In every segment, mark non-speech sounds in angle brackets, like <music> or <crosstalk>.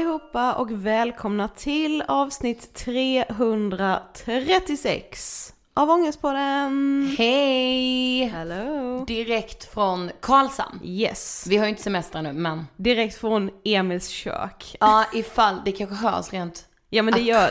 allihopa och välkomna till avsnitt 336 av Ångestpodden. Hej! Hello! Direkt från Karlshamn. Yes. Vi har ju inte semester nu men Direkt från Emils kök. ja ifall det kanske hörs rent Ja men det gör,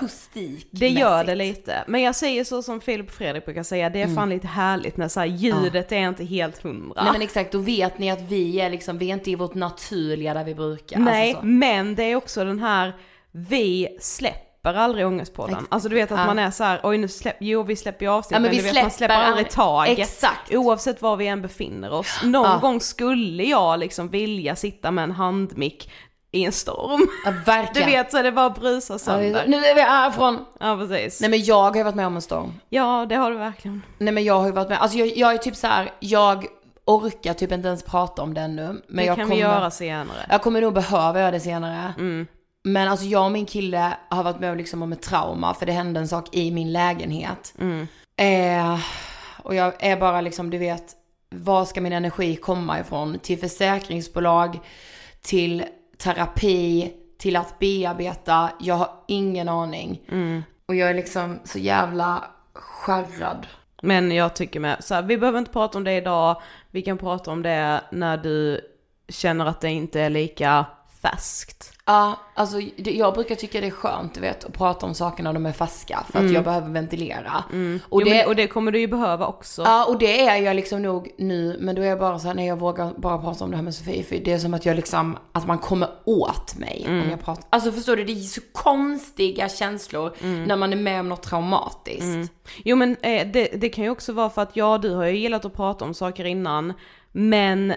det gör det lite. Men jag säger så som Filip och Fredrik brukar säga, det är fan lite härligt när så här, ljudet är inte helt hundra. Nej men exakt, då vet ni att vi är liksom, vi är inte i vårt naturliga där vi brukar. Nej, Alltså så. men det är också den här, vi släpper aldrig ångestpodden. Exakt. Alltså du vet att Ja. man är så här, oj nu släpper, jo vi släpper ju avsnitt, Ja, men men vi du vet, man släpper aldrig- taget. Exakt. Oavsett var vi än befinner oss. Någon Ja. gång skulle jag liksom vilja sitta med en handmick i en storm. Ja, Du verkligen. vet så det bara brusar Ja, sönder. nu är vi härifrån. Ja precis. Nej men jag har ju varit med om en storm. Ja det har du verkligen. Nej men jag har ju varit med, alltså jag, jag är typ så här, jag orkar typ inte ens prata om den nu. Men det jag kan kommer, vi göra senare. Jag kommer nog behöva göra det senare. Mm. Men alltså jag och min kille har varit med om, liksom om ett trauma för det hände en sak i min lägenhet. Mm. Eh, och jag är bara liksom, du vet, var ska min energi komma ifrån? Till försäkringsbolag, till terapi, till att bearbeta. Jag har ingen aning. Mm. Och jag är liksom så jävla skärrad. Men jag tycker med, så här, vi behöver inte prata om det idag, vi kan prata om det när du känner att det inte är lika färskt. Ja, alltså det, jag brukar tycka det är skönt, du vet, att prata om saker när de är färska. För att jag behöver ventilera. Och, Mm. Och det, det, och det kommer du ju behöva också. ja, och det är jag liksom nog nu, men då är jag bara så här, nej jag vågar bara prata om det här med Sofie. För det är som att jag liksom, att man kommer åt mig Mm. om jag pratar. Alltså förstår du, det är så konstiga känslor Mm. när man är med om något traumatiskt. Jo men eh, det, det kan ju också vara för att ja, du har ju gillat att prata om saker innan, men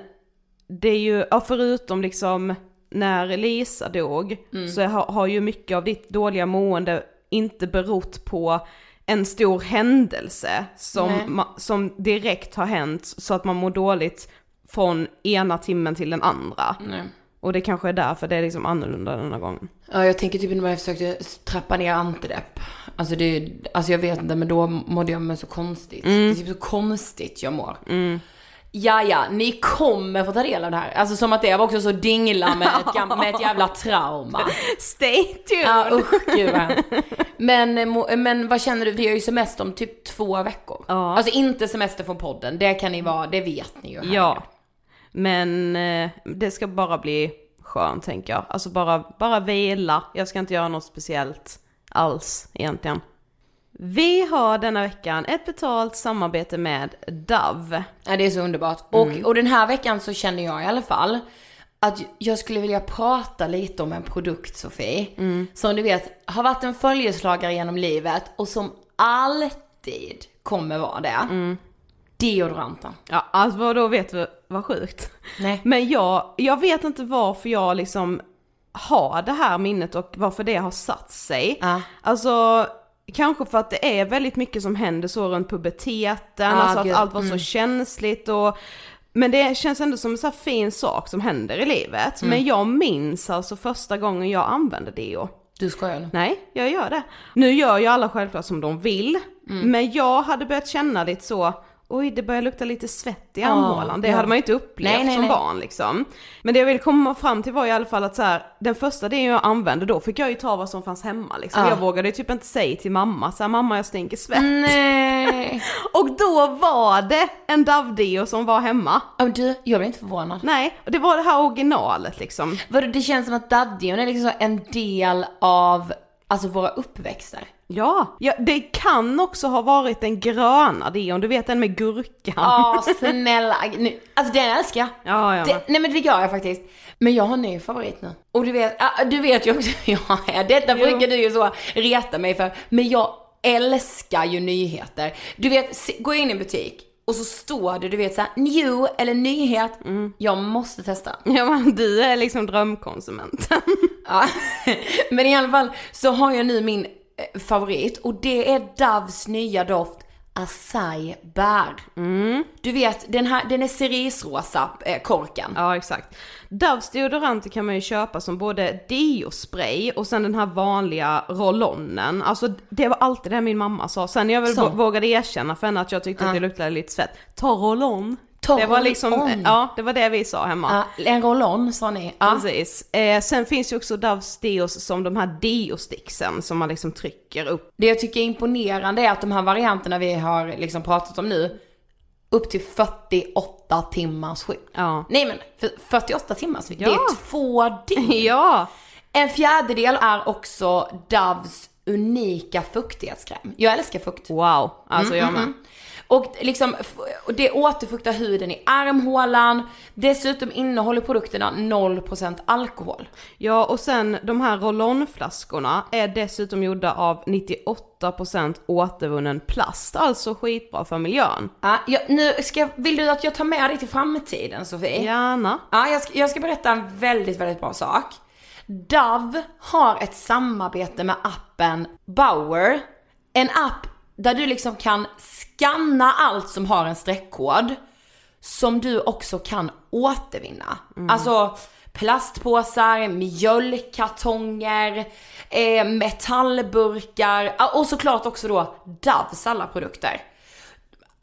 det är ju, ja, förutom liksom när Lisa dog, Mm. så har, har ju mycket av ditt dåliga mående inte berott på en stor händelse som, ma, som direkt har hänt så att man mår dåligt från ena timmen till den andra. Nej. Och det kanske är därför det är liksom annorlunda den här gången. Ja, jag tänker typ när jag försökte trappa ner antidepp. Alltså det, alltså jag vet inte men då mådde jag mig så konstigt. Mm. Det är typ så konstigt jag mår. Ja, ja, ni kommer få ta del av det här. Alltså som att det var också så dingla med ett, med ett jävla trauma. <laughs> Stay tuned! Ja usch gud men, men vad känner du, vi har ju semester om typ två veckor. Ja. Alltså inte semester från podden, det kan ni vara, det vet ni ju. här. Ja. Men eh, det ska bara bli skönt tänker jag. Alltså bara, bara vila. Jag ska inte göra något speciellt alls egentligen. Vi har denna veckan ett betalt samarbete med Dove. Ja det är så underbart. Och, och den här veckan så känner jag i alla fall att jag skulle vilja prata lite om en produkt Sofie. Som du vet har varit en följeslagare genom livet och som alltid kommer vara det. Deodoranten. Ja, alltså vad då vet du vad sjukt? Nej. Men jag, jag vet inte varför jag liksom har det här minnet och varför det har satt sig. Ja. Alltså, kanske för att det är väldigt mycket som händer så runt puberteten, Ja, alltså att gud. allt var så känsligt och men det känns ändå som en här fin sak som händer i livet. Men jag minns alltså första gången jag använde deo. Du skojar? Nej, jag gör det. Nu gör ju alla självklart som de vill, Mm. men jag hade börjat känna lite så, oj det börjar lukta lite svett i armhålan. det ja. hade man ju inte upplevt Nej, nej, som nej. barn liksom. Men det jag vill komma fram till var i alla fall att så här, den första det jag använde då fick jag ju ta vad som fanns hemma liksom. Ja. Jag vågade ju typ inte säga till mamma så här, mamma jag stinker svett. Nej. <laughs> Och då var det en Dove-deo som var hemma. Ja, du, jag blir inte förvånad. Nej, och det var det här originalet liksom. Vadå, det känns som att daddion är liksom en del av, alltså våra uppväxter. Ja, ja, det kan också ha varit den gröna deon, du vet den med gurkan. Ja, snälla. Nu, alltså den älskar jag. Ja, ja. Det, nej men det gör jag faktiskt. Men jag har en ny favorit nu. Och du vet, du vet ju också <laughs> är. Detta Jo. brukar du ju så reta mig för. Men jag älskar ju nyheter. Du vet, gå in i en butik och så står det, du vet såhär, new eller nyhet. Mm. Jag måste testa. Ja men du är liksom drömkonsumenten. Ja. <laughs> Men i alla fall så har jag nu min favorit och det är Doves nya doft Acai bär. Du vet, den här, den är cerisrosa, eh, korken. Ja exakt. Doves deodoranter kan man ju köpa som både deo-spray och sen den här vanliga rollonnen. Alltså det var alltid det min mamma sa. Sen jag väl Så. vågade erkänna för henne att jag tyckte att det luktade lite svett. Ta roll-on. Ta det var liksom, roll-on. ja det var det vi sa hemma. Ja, en roll-on sa ni. Ja. Precis. Eh, sen finns ju också Doves deos som de här deo-sticksen som man liksom trycker upp. Det jag tycker är imponerande är att de här varianterna vi har liksom pratat om nu, upp till 48 timmars skydd. Ja. Nej men, för 48 timmars skydd, det Ja. är två dygn. <laughs> ja! En fjärdedel är också Doves unika fuktighetskräm. Jag älskar fukt. Wow, alltså jag med. Mm. Och liksom, det återfuktar huden i armhålan. Dessutom innehåller produkterna 0% alkohol. Ja och sen de här roll-on-flaskorna är dessutom gjorda av 98% återvunnen plast, alltså skitbra för miljön. Ja, jag, nu ska, vill du att jag tar med dig till framtiden Sofie? Gärna. Ja, jag ska, jag ska berätta en väldigt, väldigt bra sak. Dove har ett samarbete med appen Bauer. En app där du liksom kan scanna allt som har en streckkod som du också kan återvinna. Alltså plastpåsar, mjölkkartonger, eh, metallburkar och såklart också då Doves alla produkter.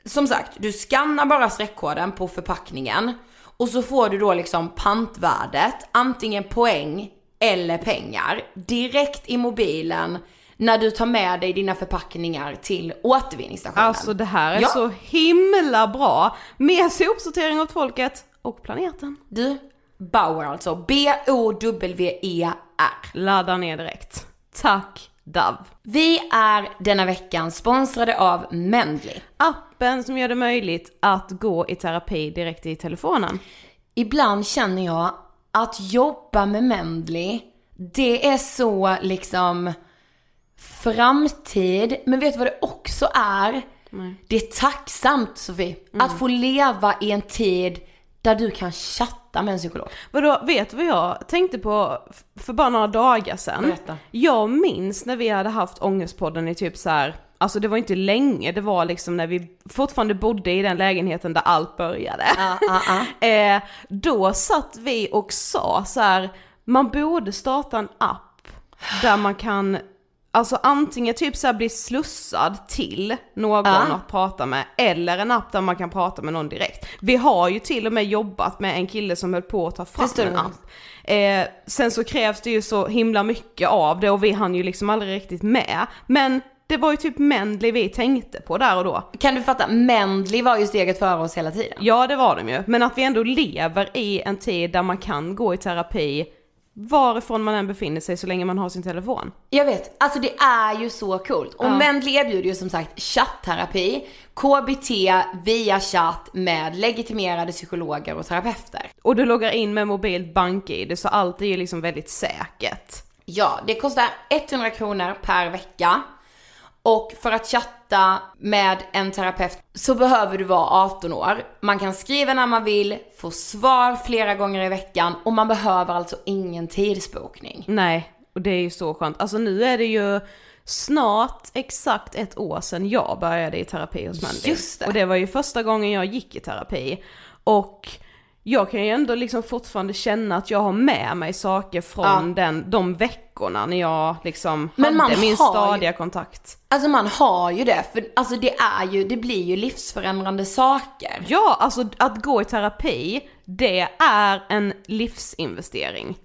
Som sagt, du skannar bara streckkoden på förpackningen och så får du då liksom pantvärdet, antingen poäng eller pengar, direkt i mobilen när du tar med dig dina förpackningar till återvinningsstationen. Alltså det här är Ja. så himla bra. Mer sopsortering åt folket och planeten. Du, Bauer alltså, B-O-W-E-R. Ladda ner direkt. Tack Dove. Vi är denna veckan sponsrade av Mendley. Appen som gör det möjligt att gå i terapi direkt i telefonen. Ibland känner jag att jobba med Mendley, det är så liksom framtid. Men vet du vad det också är? Det är tacksamt Sofie, att få leva i en tid där du kan chatta med en psykolog. Vadå, vet du vad jag tänkte på för bara några dagar sedan? Berätta. Jag minns när vi hade haft Ångestpodden i typ så här. alltså det var inte länge, det var liksom när vi fortfarande bodde i den lägenheten där allt började. <laughs> eh, då satt vi och sa så här, man borde starta en app där man kan Alltså antingen typ så bli slussad till någon Ja. att prata med eller en app där man kan prata med någon direkt. Vi har ju till och med jobbat med en kille som höll på att ta fram Förstår en app. Eh, sen så krävs det ju så himla mycket av det och vi hann ju liksom aldrig riktigt med. Men det var ju typ Mendley vi tänkte på där och då. Kan du fatta? Mendley var ju steget före oss hela tiden. Ja det var de ju, men att vi ändå lever i en tid där man kan gå i terapi varifrån man än befinner sig så länge man har sin telefon. Jag vet, alltså det är ju så coolt. Och Ja. Mendley erbjuder ju som sagt chattterapi, KBT via chatt med legitimerade psykologer och terapeuter. Och du loggar in med mobilt bank-id så allt är ju liksom väldigt säkert. Ja, det kostar 100 kronor per vecka. Och för att chatta med en terapeut så behöver du vara 18 år. Man kan skriva när man vill, få svar flera gånger i veckan och man behöver alltså ingen tidsbokning. Nej, och det är ju så skönt. Alltså nu är det ju snart exakt ett år sedan jag började i terapi hos Mandy. Just det. Och det var ju första gången jag gick i terapi. Och jag kan ju ändå liksom fortfarande känna att jag har med mig saker från Ja. den, de veckorna när jag liksom Men hade min har ju- stadiga kontakt. Alltså man har ju det, för alltså det är ju, det blir ju livsförändrande saker. Ja, alltså att gå i terapi, det är en livsinvestering.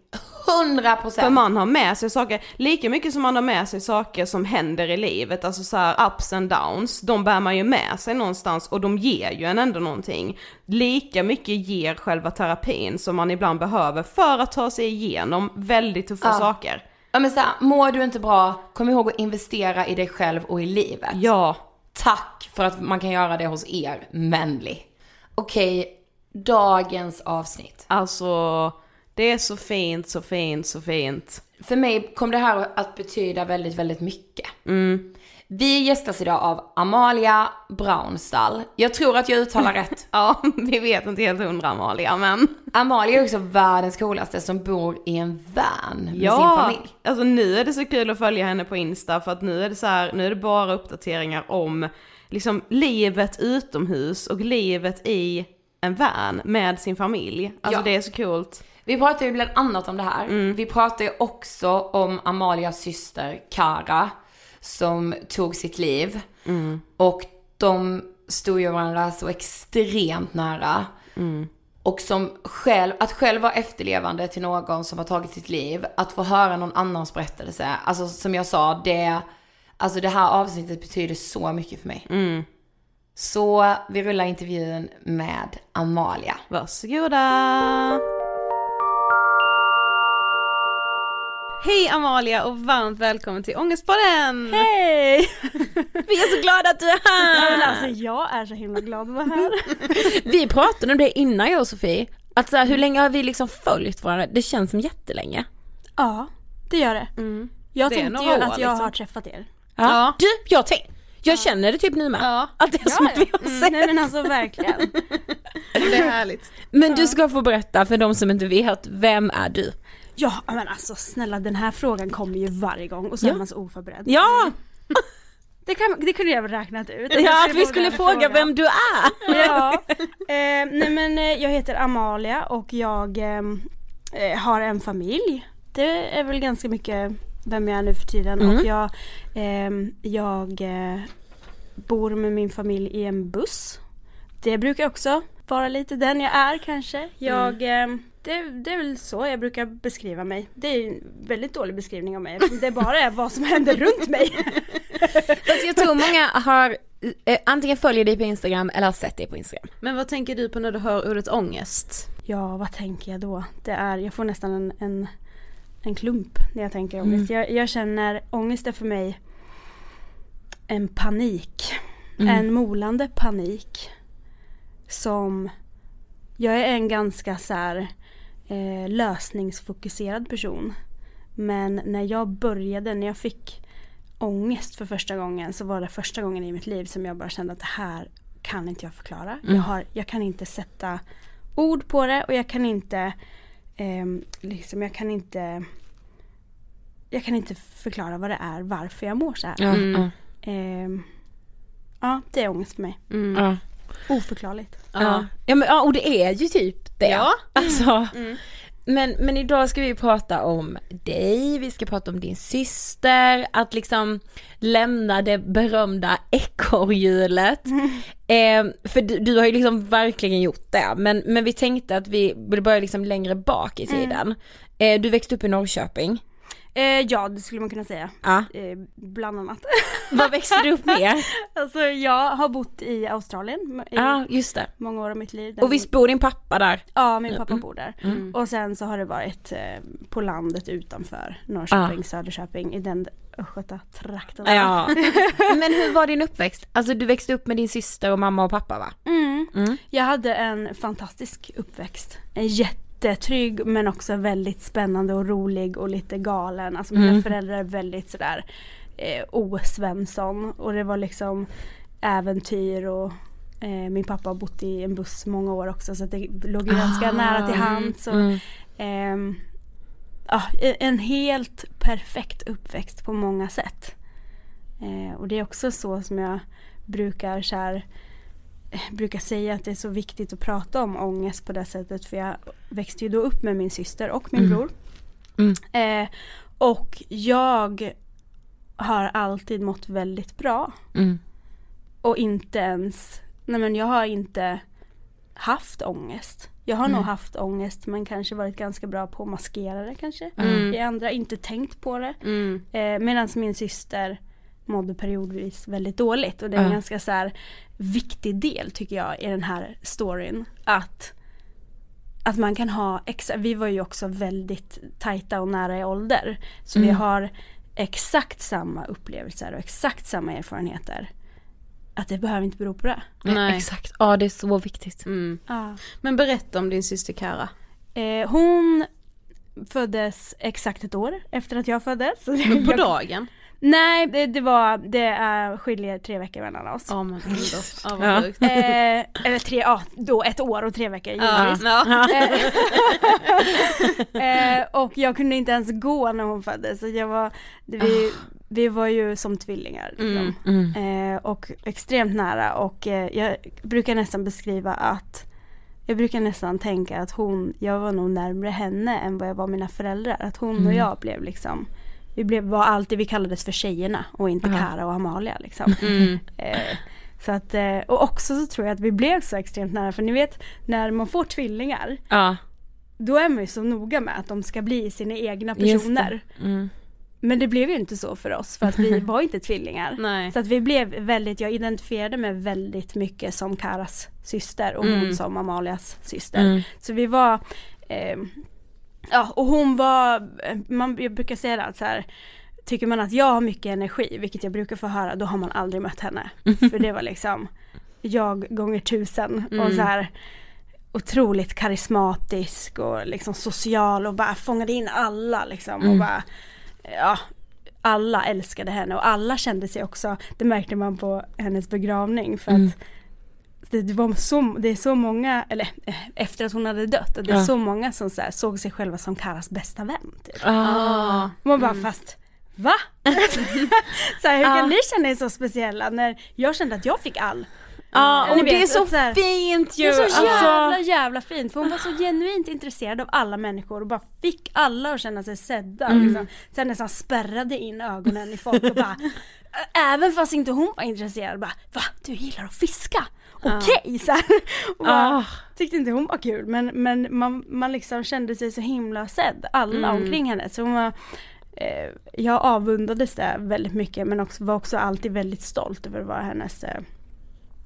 100 För procent. man har med sig saker, lika mycket som man har med sig saker som händer i livet, alltså så här ups and downs, de bär man ju med sig någonstans och de ger ju en ändå någonting. Lika mycket ger själva terapin som man ibland behöver för att ta sig igenom väldigt tuffa Ja. saker. Ja men såhär, mår du inte bra, kom ihåg att investera i dig själv och i livet. Ja, Tack för att man kan göra det hos er, Mendley. Okej, dagens avsnitt. alltså det är så fint, så fint, så fint. För mig kom det här att betyda väldigt, väldigt mycket. Vi gästas idag av Amalia Braunstall. Jag tror att jag uttalar <laughs> rätt. Ja, vi vet inte helt hundra Amalia men. Amalia är också världens coolaste som bor i en van med sin Ja, familj. alltså nu är det så kul att följa henne på Insta för att nu är det så här, nu är det bara uppdateringar om liksom livet utomhus och livet i en van med sin familj. Alltså Ja. det är så coolt. Vi pratar ju bland annat om det här. Mm. Vi pratar ju också om Amalias syster Kara som tog sitt liv. Mm. Och de stod ju varandra så extremt nära. Mm. Och som själv, att själv vara efterlevande till någon som har tagit sitt liv, att få höra någon annans berättelse. Alltså som jag sa, det, alltså det här avsnittet betyder så mycket för mig. Mm. Så vi rullar intervjun med Amalia. Varsågoda! Hej Amalia och varmt välkommen till Ångestpodden! Hej! <laughs> Vi är så glada att du är Men här! alltså jag är så himla glad att vara här. <laughs> Vi pratade om det innan jag och Sofie, att så här, hur länge har vi liksom följt varandra? Det känns som jättelänge. Ja, det gör det. Jag Det tänkte ju år, att jag liksom. har träffat er. Ja. Du, jag tänk, jag känner det typ nu med. Ja. Att det är som att vi har Mm, sett. nej men alltså verkligen. <laughs> Det är härligt. Men du ska få berätta för de som inte vet, vem är du? Ja men alltså snälla den här frågan kommer ju varje gång och så Ja. är man så oförberedd. Ja, <laughs> Det, kan, det kunde jag väl räknat ut. ja att vi skulle fråga vem du är. Ja, eh, nej men eh, jag heter Amalia och jag ehm, eh, har en familj. Det är väl ganska mycket vem jag är nu för tiden Mm. och jag, ehm, jag eh, bor med min familj i en buss. Det brukar också vara lite den jag är kanske. Jag, ehm, det, det är väl så jag brukar beskriva mig. Det är en väldigt dålig beskrivning av mig det bara är vad som händer runt mig. <laughs> Fast jag tror många har eh, antingen följer dig på Instagram eller har sett dig på Instagram. Men vad tänker du på när du hör ordet ångest? Ja, vad tänker jag då? Det är, jag får nästan en, en, en klump när jag tänker ångest. Jag, jag känner, ångest är för mig en panik. En molande panik. Som, jag är en ganska så här, eh, lösningsfokuserad person. Men när jag började, när jag fick ångest för första gången så var det första gången i mitt liv som jag bara kände att det här kan inte jag förklara. Jag, har, jag kan inte sätta ord på det och jag kan inte ehm, liksom, jag kan inte jag kan inte förklara vad det är, varför jag mår så här. Ja, ja, Ehm, ja, det är ångest för mig. ja. Oförklarligt. Ja. Ja, men, ja och det är ju typ det. Ja. Alltså, men, men idag ska vi prata om dig, vi ska prata om din syster, att liksom lämna det berömda ekorrhjulet. <laughs> Eh, för du, du har ju liksom verkligen gjort det, men, men vi tänkte att vi vill börja liksom längre bak i tiden. Eh, du växte upp i Norrköping. Eh, ja, det skulle man kunna säga. Ja. Eh, bland annat. <laughs> Vad växte du upp med? alltså jag har bott i Australien i Ja, just det. många år av mitt liv. Och visst bor din pappa där? Ja, min pappa bor där. Och sen så har det varit eh, på landet utanför Norrköping, Söderköping i den Östgötatrakten. Ja. <laughs> Men hur var din uppväxt? Alltså du växte upp med din syster och mamma och pappa va? Mm. Mm. Jag hade en fantastisk uppväxt. En jättetrygg men också väldigt spännande och rolig och lite galen. Alltså mina Mm. föräldrar är väldigt sådär eh, o-Svensson och det var liksom äventyr och eh, min pappa har bott i en buss många år också så att det låg ju ganska Ah. nära till hands. Och, Mm. ehm, ja, en helt perfekt uppväxt på många sätt. Eh, och det är också så som jag brukar så här, eh, brukar säga att det är så viktigt att prata om ångest på det sättet för jag växte ju då upp med min syster och min Mm. bror. Mm. Eh, och jag har alltid mått väldigt bra Mm. och inte ens, nej men jag har inte haft ångest. Jag har nog haft ångest men kanske varit ganska bra på att maskera det kanske. Mm. I andra inte tänkt på det. Mm. Eh, Medan min syster mådde periodvis väldigt dåligt och det är Ja. ganska så här viktig del tycker jag i den här storyn. Att, att man kan ha, exa- vi var ju också väldigt tajta och nära i ålder. Så vi Mm. har exakt samma upplevelser och exakt samma erfarenheter. Att det behöver inte bero på det. Nej. Exakt, ja det är så viktigt. Mm. Ja. Men berätta om din syster Kara. Eh, hon föddes exakt ett år efter att jag föddes. Men på <laughs> dagen? Nej, det, det var, det är skiljer tre veckor mellan oss. Ja men ändå. Ja, vad Ja. sjukt. Eh, eller tre, ja då ett år och tre veckor Ja, givetvis. ja. <laughs> eh, och jag kunde inte ens gå när hon föddes. Så jag var, det, vi, vi var ju som tvillingar. Liksom. Eh, och extremt nära och eh, jag brukar nästan beskriva att jag brukar nästan tänka att hon, jag var nog närmre henne än vad jag var mina föräldrar. Att hon och jag blev liksom, vi blev, var alltid, vi kallades för tjejerna och inte Kara och Amalia liksom. <laughs> Eh, så att, eh, och också så tror jag att vi blev så extremt nära för ni vet när man får tvillingar Ja. då är man ju så noga med att de ska bli sina egna personer. Mm. Men det blev ju inte så för oss för att vi <laughs> var inte tvillingar. Nej. Så att vi blev väldigt, jag identifierade mig väldigt mycket som Karas syster och hon som Amalias syster. Mm. Så vi var, eh, ja och hon var, man, jag brukar säga det att så här, tycker man att jag har mycket energi, vilket jag brukar få höra, då har man aldrig mött henne. <laughs> För det var liksom jag gånger tusen. Och så här otroligt karismatisk och liksom social och bara fångade in alla liksom. Och bara ja alla älskade henne. Och alla kände sig också, det märkte man på hennes begravning för att det, det, var så, det är så många, eller eh, efter att hon hade dött, det är Ja. så många som så här, såg sig själva som Karas bästa vän. Typ. Ah. Man bara fast Va? <laughs> så här, hur kan ni känna er så speciella när jag kände att jag fick all Ja, Ni och det vet, är så så här- fint ju! det är så Alltså, jävla jävla fint för hon var så genuint intresserad av alla människor och bara fick alla att känna sig sedda. Mm. Liksom. Sen nästan spärrade in ögonen i folk och bara <laughs> Även fast inte hon var intresserad bara Va? Du gillar att fiska? Okej! så här. Och bara, Ah. Tyckte inte hon var kul men, men man, man liksom kände sig så himla sedd, alla Mm. omkring henne. Så hon var, eh, jag avundades det väldigt mycket men också, var också alltid väldigt stolt över att vara hennes, eh,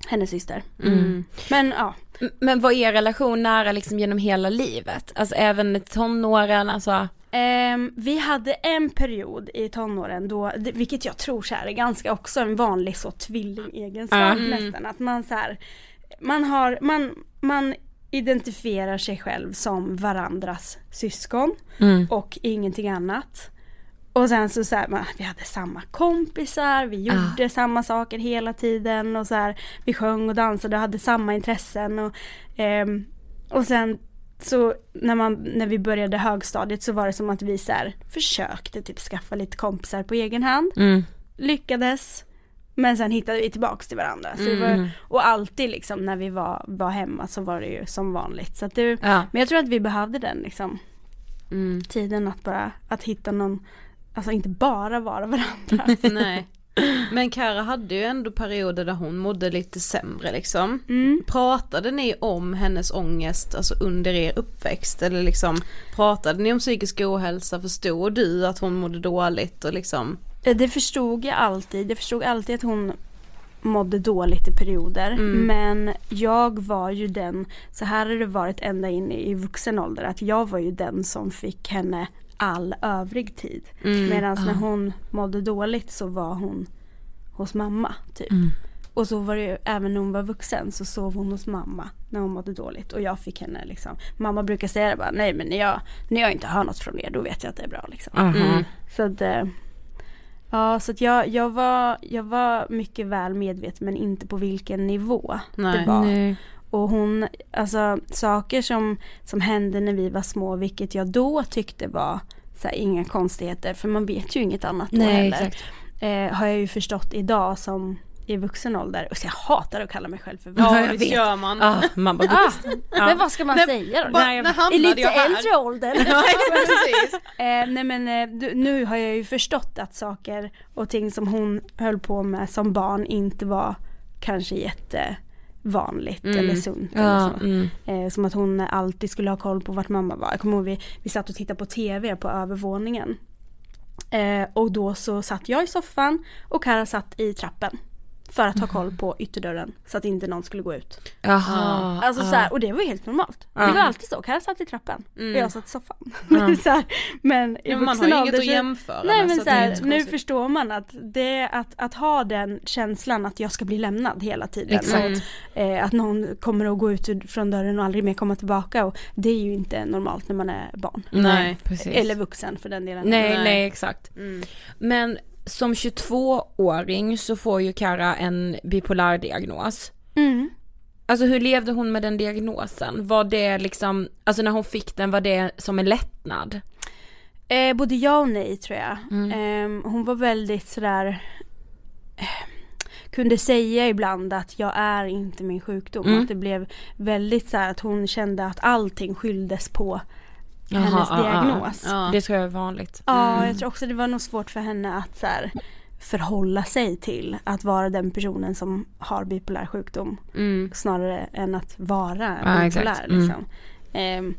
hennes syster. Mm. Men ja, Men var er relation nära liksom genom hela livet? Alltså även tonåren, alltså? Ehm, vi hade en period i tonåren då, vilket jag tror så här är ganska också en vanlig så tvillingegenskap nästan, att man så här, man har, man, man identifierar sig själv som varandras syskon och ingenting annat. Och sen så, så här, man, vi hade samma kompisar, vi gjorde samma saker hela tiden och så här, vi sjöng och dansade och hade samma intressen och, ehm, och sen så när, man, när vi började högstadiet så var det som att vi så här, försökte typ skaffa lite kompisar på egen hand. Mm. Lyckades. Men sen hittade vi tillbaks till varandra. Så det var, och alltid liksom när vi var, var hemma så var det ju som vanligt. Så det, Ja. Men jag tror att vi behövde den liksom, Mm. tiden att bara att hitta någon, alltså inte bara vara varandra. <laughs> Nej. Men Kara hade ju ändå perioder där hon mådde lite sämre liksom. Mm. Pratade ni om hennes ångest alltså under er uppväxt eller liksom pratade ni om psykisk ohälsa? Förstod du att hon mådde dåligt och liksom? Eh, Det förstod jag alltid. Jag förstod alltid att hon mådde dåligt i perioder. Men jag var ju den, så här har det varit ända in i vuxen ålder, att jag var ju den som fick henne all övrig tid. Medan när hon mådde dåligt så var hon hos mamma typ. Och så var det ju, även när hon var vuxen så sov hon hos mamma när hon mådde dåligt. Och jag fick henne liksom, mamma brukar säga det bara, nej men när jag, när jag inte hör något från er då vet jag att det är bra liksom. Aha. Så att, eh, ja så att jag, jag, var, jag var mycket väl medveten men inte på vilken nivå Nej. det var. Nej. Och hon, alltså saker som, som hände när vi var små vilket jag då tyckte var så här, inga konstigheter för man vet ju inget annat då Nej, heller. exakt. Eh, har jag ju förstått idag som i vuxen ålder. Och så jag hatar att kalla mig själv för Ja, vuxen. visst gör man. Ah, man bara, Ah, Men vad ska man säga då? Nej, när I lite jag äldre ålder. <laughs> Ja. <laughs> Eh, nej men eh, du, nu har jag ju förstått att saker och ting som hon höll på med som barn inte var kanske jättevanligt eller sunt eller Ja, så. mm. Eh, som att hon alltid skulle ha koll på vart mamma var. Jag kommer ihåg vi, vi satt och tittade på TV på övervåningen. Eh, och då så satt jag i soffan och Kara satt i trappen. För att ha koll på ytterdörren så att inte någon skulle gå ut. Jaha. Alltså så här, och det var ju helt normalt. Det var alltid så, Kara satt i trappen och jag satt i soffan. Ja. <laughs> så här, men i Ja, man har ju inget att jämföra Nej med, men så så här, nu förstår man att det, att, att ha den känslan att jag ska bli lämnad hela tiden. Exakt. Och, eh, att någon kommer att gå ut från dörren och aldrig mer komma tillbaka. Och det är ju inte normalt när man är barn. Nej, precis. Eller vuxen för den delen. Nej, Nej. nej, exakt. Men som 22-åring så får ju Kara en bipolär diagnos. Mm. Alltså hur levde hon med den diagnosen? Var det liksom, alltså när hon fick den, var det som en lättnad? Eh, både ja och nej tror jag. Mm. Eh, hon var väldigt sådär eh, kunde säga ibland att jag är inte min sjukdom. Mm. Att det blev väldigt så här att hon kände att allting skylldes på hennes ja, ja. diagnos. Ja, Ja. Det tror jag är vanligt. jag tror också det var nog svårt för henne att så här, förhålla sig till att vara den personen som har bipolär sjukdom. Mm. Snarare än att vara Ja, bipolär. exakt. Mm. Liksom. Ehm,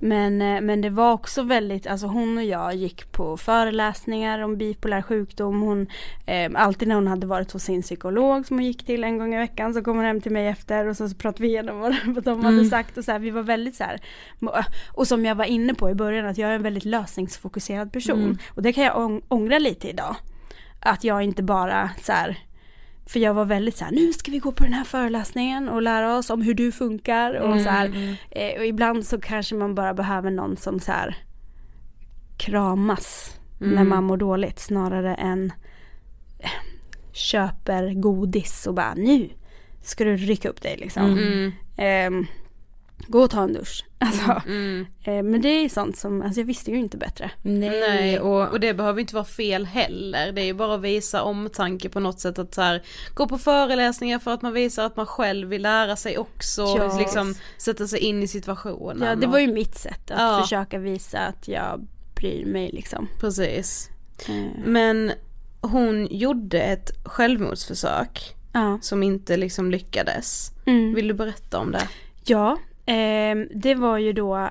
men, eh, men det var också väldigt, alltså hon och jag gick på föreläsningar om bipolär sjukdom. Hon, eh, alltid när hon hade varit hos sin psykolog som hon gick till en gång i veckan så kom hon hem till mig efter och så, så pratade vi igenom vad, de hade Mm. sagt och så här, vi var väldigt så här, må- och som jag var inne på i början att jag är en väldigt lösningsfokuserad person Mm. och det kan jag ång- ångra lite idag. Att jag inte bara så här för jag var väldigt så här, nu ska vi gå på den här föreläsningen och lära oss om hur du funkar och Mm, så här. Eh, och ibland så kanske man bara behöver någon som så här kramas när Mm. man mår dåligt snarare än eh, köper godis och bara nu ska du rycka upp dig liksom. Mm. Gå och ta en dusch. <laughs> Alltså, Mm. eh, men det är sånt som, alltså jag visste ju inte bättre. Nej, Nej, och, och det behöver inte vara fel heller. Det är ju bara att visa omtanke på något sätt att så här, gå på föreläsningar för att man visar att man själv vill lära sig också. Och liksom sätta sig in i situationen. Ja, det var ju mitt sätt att Ja. försöka visa att jag bryr mig liksom. Precis. Eh, Men hon gjorde ett självmordsförsök ja. som inte liksom lyckades. Mm. Vill du berätta om det? Ja, ehm, det var ju då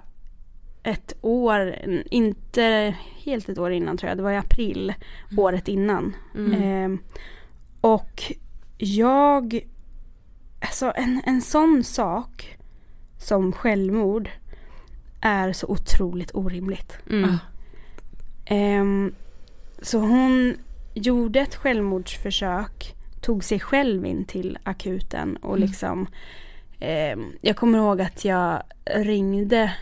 ett år, inte helt ett år innan tror jag, det var i april året innan. Ehm, och jag, alltså en, en sån sak som självmord är så otroligt orimligt. Mm. Ehm, så hon gjorde ett självmordsförsök, tog sig själv in till akuten och liksom ehm, Jag kommer ihåg att jag ringde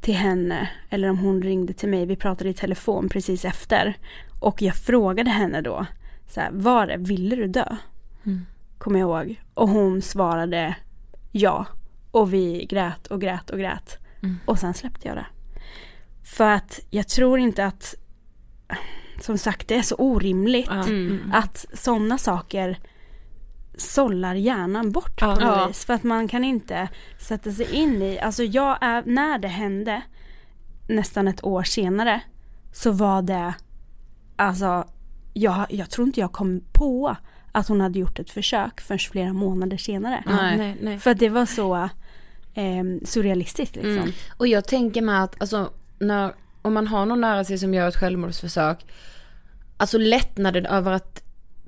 till henne, eller om hon ringde till mig, vi pratade i telefon precis efter. Och jag frågade henne då, så här, var det, ville du dö? Mm. Kommer jag ihåg. Och hon svarade ja. Och vi grät och grät och grät. Mm. Och sen släppte jag det. För att jag tror inte att, som sagt det är så orimligt. Mm. att sådana saker sållar hjärnan bort Ja. på något Ja. vis. För att man kan inte sätta sig in i, alltså jag är, när det hände nästan ett år senare så var det, alltså jag, jag tror inte jag kom på att hon hade gjort ett försök förrän flera månader senare. Ja, Nej. nej, nej. För att det var så eh, surrealistiskt liksom. Mm. Och jag tänker mig att alltså, när, om man har någon nära sig som gör ett självmordsförsök, alltså lättnaden över att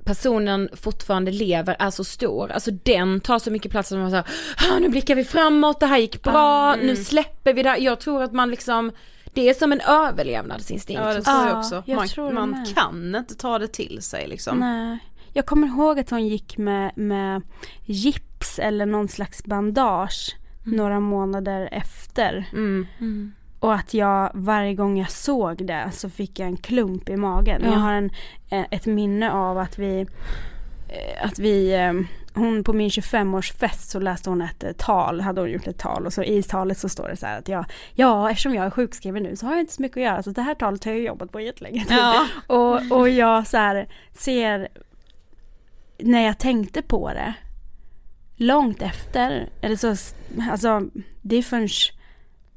personen fortfarande lever är så stor. Alltså den tar så mycket plats att man säger, ah, nu blickar vi framåt, det här gick bra, nu släpper vi det här. Jag tror att man liksom, det är som en överlevnadsinstinkt. Ja det tror jag Ja, också. jag man tror det man kan inte ta det till sig liksom. Nej. Jag kommer ihåg att hon gick med, med gips eller någon slags bandage några månader efter. Mm. Och att jag varje gång jag såg det så fick jag en klump i magen. Ja. Jag har en, eh, ett minne av att vi, eh, att vi eh, hon på min 25-årsfest så läste hon ett tal, hade hon gjort ett tal och så i talet så står det så här att jag, ja eftersom jag är sjukskriven nu så har jag inte så mycket att göra så det här talet har jag jobbat på jättelänge. Ja. <laughs> Och, och jag så här ser när jag tänkte på det långt efter, eller så, alltså det är förrän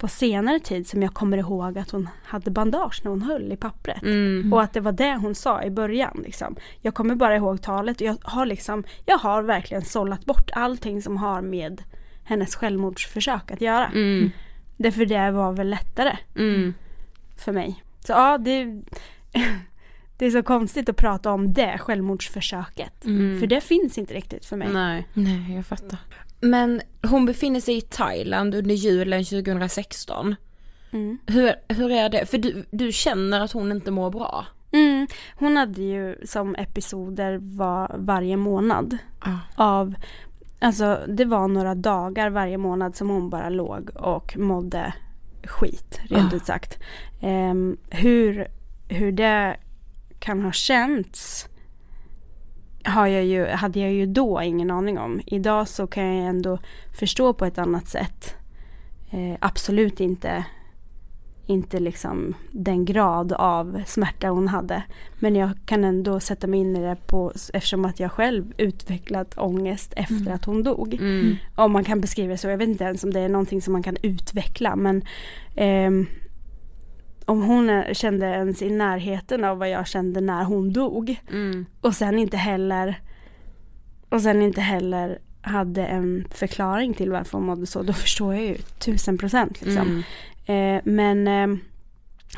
på senare tid som jag kommer ihåg att hon hade bandage när hon höll i pappret. Mm. Och att det var det hon sa i början. Liksom. Jag kommer bara ihåg talet och jag har liksom, jag har verkligen sållat bort allting som har med hennes självmordsförsök att göra. Mm. Därför det var väl lättare Mm. för mig. Så ja, det, <laughs> det är så konstigt att prata om det självmordsförsöket. Mm. För det finns inte riktigt för mig. Nej. Nej, jag fattar. Men hon befinner sig i Thailand under julen 2016. Mm. Hur, hur är det? För du, du känner att hon inte mår bra? Mm. Hon hade ju som episoder var varje månad Ja. av Alltså det var några dagar varje månad som hon bara låg och mådde skit rent Ah. ut sagt. Ehm, hur, hur det kan ha känts har jag ju, hade jag ju då ingen aning om. Idag så kan jag ändå förstå på ett annat sätt. Eh, absolut inte inte liksom den grad av smärta hon hade. Men jag kan ändå sätta mig in i det på, eftersom att jag själv utvecklat ångest efter mm. att hon dog. Mm. Om man kan beskriva det så, jag vet inte ens om det är någonting som man kan utveckla men eh, om hon kände ens i närheten av vad jag kände när hon dog. Mm. Och sen inte heller och sen inte heller hade en förklaring till varför hon mådde så, då förstår jag ju tusen procent liksom. Mm. Eh, men eh,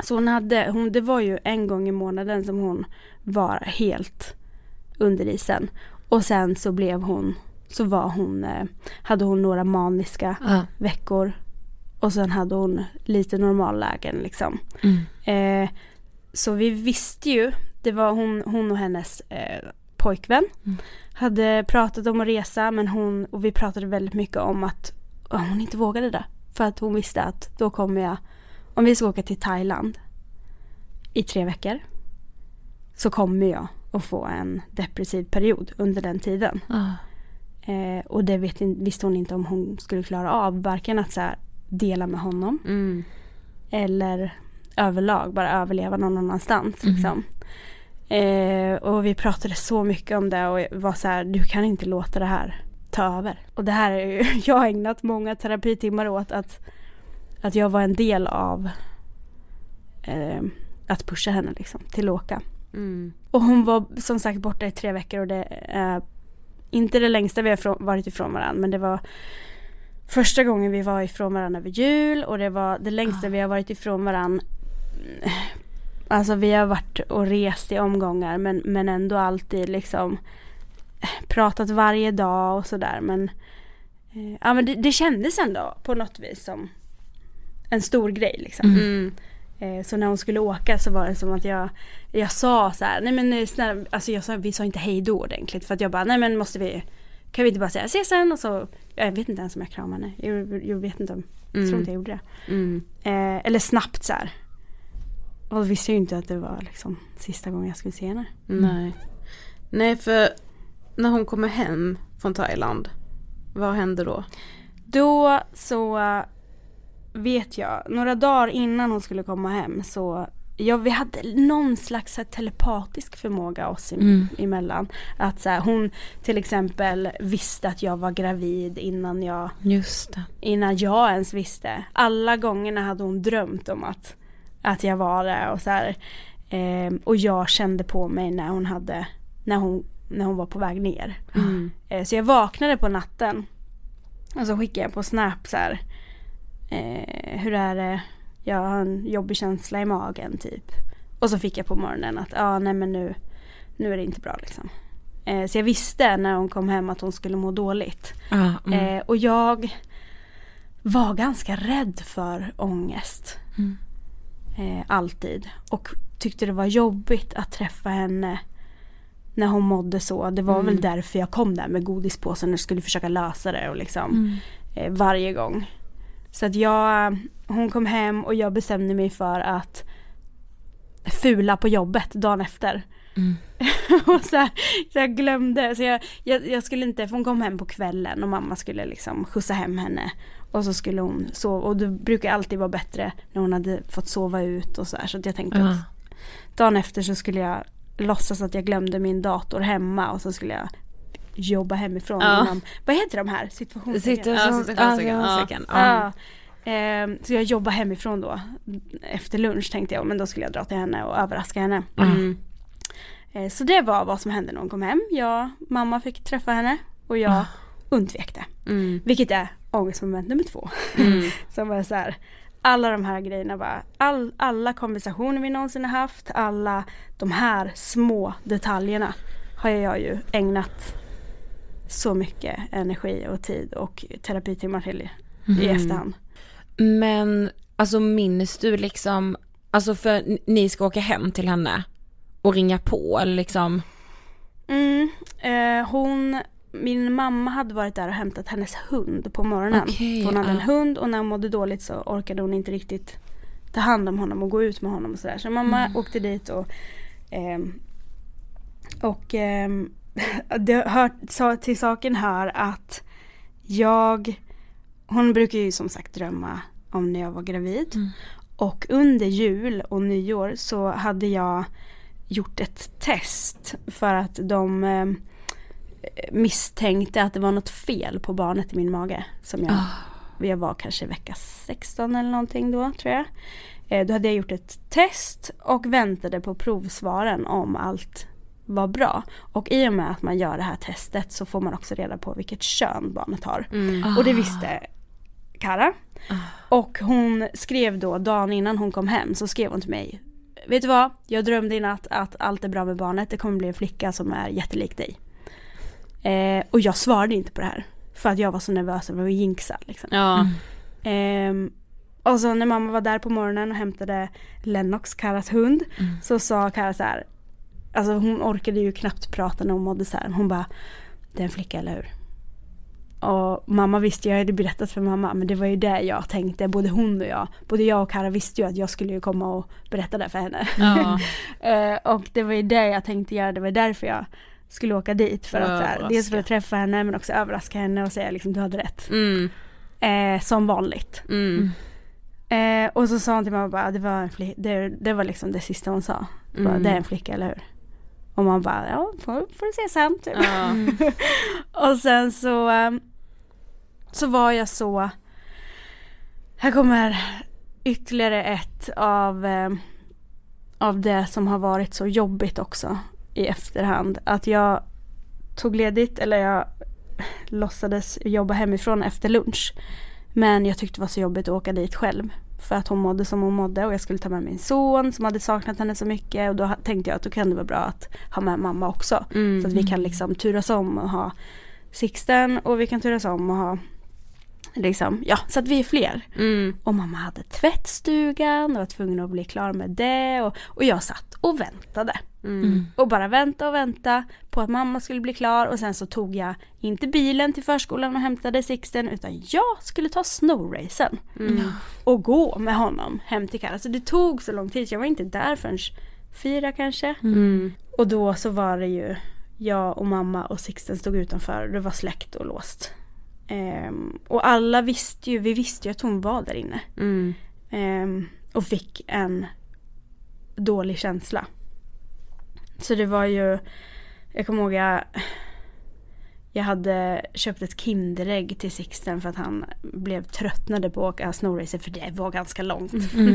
så hon hade, hon, det var ju en gång i månaden som hon var helt under isen. Och sen så blev hon, så var hon, eh, hade hon några maniska uh. veckor. Och sen hade hon lite normallägen liksom. Mm. Eh, så vi visste ju, det var hon, hon och hennes eh, pojkvän. Mm. Hade pratat om att resa men hon, och vi pratade väldigt mycket om att hon inte vågade det. För att hon visste att då kommer jag, om vi ska åka till Thailand i tre veckor så kommer jag att få en depressiv period under den tiden. Ah. Eh, och det vet, visste hon inte om hon skulle klara av. Varken att så här, dela med honom mm. eller överlag bara överleva någon annanstans. Mm. Liksom. Eh, och vi pratade så mycket om det och var så här, du kan inte låta det här ta över. Och det här är ju, <laughs> jag har ägnat många terapitimmar åt att, att jag var en del av eh, att pusha henne liksom till att åka. Mm. Och hon var som sagt borta i tre veckor och det är inte det längsta vi har varit ifrån varandra men det var första gången vi var ifrån varandra över jul och det var det längsta ah. vi har varit ifrån varandra Alltså vi har varit och rest i omgångar men, men ändå alltid liksom pratat varje dag och sådär men eh, Ja men det, det kändes ändå på något vis som en stor grej liksom. Mm. mm. Eh, så när hon skulle åka så var det som att jag Jag sa så här, nej men snälla, alltså jag sa, vi sa inte hej då ordentligt för att jag bara, nej men måste vi Kan vi inte bara säga ses sen och så Jag vet inte ens om jag kramade henne, jag, jag vet inte om Jag tror inte jag gjorde det. Mm. Eh, eller snabbt så här. Och då visste jag ju inte att det var liksom sista gången jag skulle se henne. Mm. Nej. Nej för när hon kommer hem från Thailand, vad händer då? Då så vet jag, några dagar innan hon skulle komma hem så Ja vi hade någon slags här, telepatisk förmåga oss mm. emellan. Att så här, hon till exempel visste att jag var gravid innan jag. Innan jag ens visste. Alla gångerna hade hon drömt om att, att jag var det och så här, eh, Och jag kände på mig när hon hade När hon när hon var på väg ner. Mm. Eh, så jag vaknade på natten och så skickade jag på Snap så här, eh, hur är det, jag har en jobbig känsla i magen typ. Och så fick jag på morgonen att ja ah, nej men nu, nu är det inte bra liksom. Eh, så jag visste när hon kom hem att hon skulle må dåligt. Ah, mm. eh, och jag var ganska rädd för ångest. Mm. Eh, alltid. Och tyckte det var jobbigt att träffa henne när hon mådde så. Det var mm. väl därför jag kom där med godispåsen och skulle försöka lösa det och liksom mm. eh, varje gång. Så att jag, hon kom hem och jag bestämde mig för att fula på jobbet dagen efter. Mm. <laughs> och så, här, så jag glömde, så jag, jag, jag, skulle inte, för hon kom hem på kvällen och mamma skulle liksom skjutsa hem henne. Och så skulle hon sova och det brukar alltid vara bättre när hon hade fått sova ut och så här. Så jag tänkte uh. att dagen efter så skulle jag låtsas att jag glömde min dator hemma och så skulle jag jobba hemifrån ja. inom, vad heter de här? Situationstecken? Situationstecken. Ja, ja. Eh, så jag jobbade hemifrån då efter lunch tänkte jag men då skulle jag dra till henne och överraska henne. Mm. Eh, så det var vad som hände när hon kom hem. Jag, mamma fick träffa henne och jag mm. undvek det. Mm. Vilket är ångestmoment nummer två. Mm. <laughs> som var så här, alla de här grejerna bara, all, alla konversationer vi någonsin har haft, alla de här små detaljerna har jag ju ägnat så mycket energi och tid och terapitimmar till mm. i efterhand. Men alltså minns du liksom, alltså för ni ska åka hem till henne och ringa på eller liksom? Mm, eh, hon min mamma hade varit där och hämtat hennes hund på morgonen. Okay, hon hade uh. en hund och när hon mådde dåligt så orkade hon inte riktigt ta hand om honom och gå ut med honom och sådär. Så mamma mm. åkte dit och Ehm, och ehm, det hör till saken hör att jag, hon brukar ju som sagt drömma om när jag var gravid. Och under jul och nyår så hade jag gjort ett test för att de eh, misstänkte att det var något fel på barnet i min mage. Som jag, jag var kanske vecka 16 eller någonting då tror jag. Eh, då hade jag gjort ett test och väntade på provsvaren om allt var bra. Och i och med att man gör det här testet så får man också reda på vilket kön barnet har. Och det visste Kara. Och hon skrev då dagen innan hon kom hem så skrev hon till mig Vet du vad? Jag drömde i natt att allt är bra med barnet. Det kommer bli en flicka som är jättelik dig. Eh, och jag svarade inte på det här. För att jag var så nervös över att jinxa. Liksom. Ja. Ehm, och så när mamma var där på morgonen och hämtade Lennox, Karas hund. Så sa Kara så här. Alltså hon orkade ju knappt prata när hon mådde så här. Hon bara, det är en flicka eller hur? Och mamma visste, jag hade berättat för mamma, men det var ju det jag tänkte, både hon och jag. Både jag och Kara visste ju att jag skulle ju komma och berätta det för henne. Ja. <laughs> Eh, och det var ju det jag tänkte göra, det var därför jag skulle åka dit. För att så här, dels för att träffa henne men också överraska henne och säga liksom du hade rätt. Mm. Eh, som vanligt. Mm. Eh, och så sa hon till mamma bara, det var en flicka, det, det var liksom det sista hon sa. Bara, Mm. det är en flicka eller hur? Och man bara, ja får, får du se sen typ. Ja. <laughs> och sen så, ehm, så var jag så, här kommer ytterligare ett av, ehm, av det som har varit så jobbigt också i efterhand. Att jag tog ledigt, eller jag låtsades jobba hemifrån efter lunch. Men jag tyckte det var så jobbigt att åka dit själv. För att hon mådde som hon mådde och jag skulle ta med min son som hade saknat henne så mycket. Och då tänkte jag att då kan det vara bra att ha med mamma också. Så att vi kan liksom turas om och ha Sixten och vi kan turas om och ha Liksom, ja, så att vi är fler. Mm. Och mamma hade tvättstugan och var tvungen att bli klar med det. Och, och jag satt och väntade. Mm. Och bara vänta och vänta på att mamma skulle bli klar. Och sen så tog jag inte bilen till förskolan och hämtade Sixten. Utan jag skulle ta snowracen. Och gå med honom hem till Kalle. Så det tog så lång tid. så Jag var inte där förrän fyra kanske. Mm. Och då så var det ju jag och mamma och Sixten stod utanför. Det var släckt och låst. Ehm, och alla visste ju, vi visste ju att hon var där inne. Mm. Ehm, och fick en dålig känsla. Så det var ju, jag kommer ihåg jag, jag hade köpt ett Kinderägg till Sixten för att han blev tröttnade på att åka snowracer för det var ganska långt.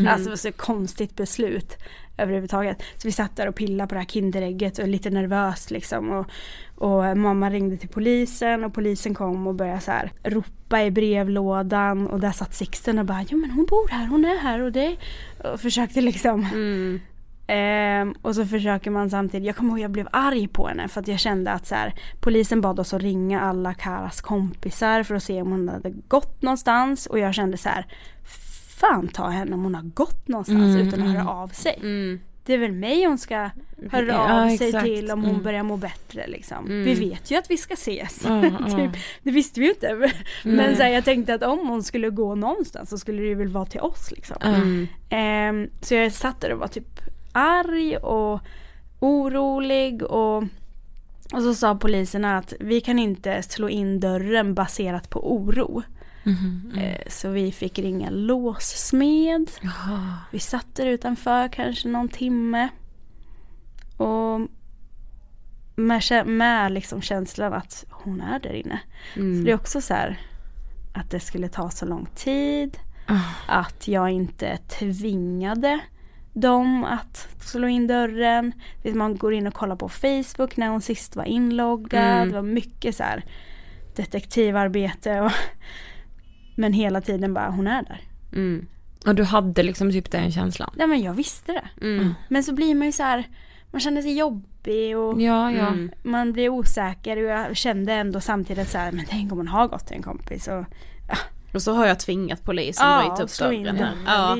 Alltså det var så konstigt beslut överhuvudtaget. Så vi satt där och pillade på det här Kinderägget och lite nervöst liksom. Och, och mamma ringde till polisen och polisen kom och började så här ropa i brevlådan och där satt Sixten och bara jo men hon bor här, hon är här och det och försökte liksom Mm. Ehm, och så försöker man samtidigt, jag kommer ihåg jag blev arg på henne för att jag kände att så här, polisen bad oss att ringa alla Karas kompisar för att se om hon hade gått någonstans och jag kände så här, fan ta henne om hon har gått någonstans Mm, utan att höra av sig. Det är väl mig hon ska höra Ja, av sig exakt. till om hon Mm. börjar må bättre liksom. Mm. Vi vet ju att vi ska ses. <laughs> Typ, det visste vi ju inte. Men Nej. så här, jag tänkte att om hon skulle gå någonstans så skulle det ju väl vara till oss liksom. Mm. Ehm, så jag satt där och var typ arg och orolig och, och så sa poliserna att vi kan inte slå in dörren baserat på oro. Eh, så vi fick ringa låssmed. Vi satt där utanför kanske någon timme. Och med, med liksom känslan att hon är där inne. Så det är också så här att det skulle ta så lång tid. Att jag inte tvingade dem att slå in dörren. Vet, Man går in och kollar på Facebook när hon sist var inloggad. Mm. Det var mycket så här detektivarbete. Och, men hela tiden bara, hon är där. Mm. Och du hade liksom typ den känslan? Nej men jag visste det. Mm. Men så blir man ju så här, man känner sig jobbig och Ja, ja. Mm. man blir osäker och jag kände ändå samtidigt så här, men tänk om hon har gått till en kompis och Och så har jag tvingat polisen att bryta upp slå in dörren. Ja.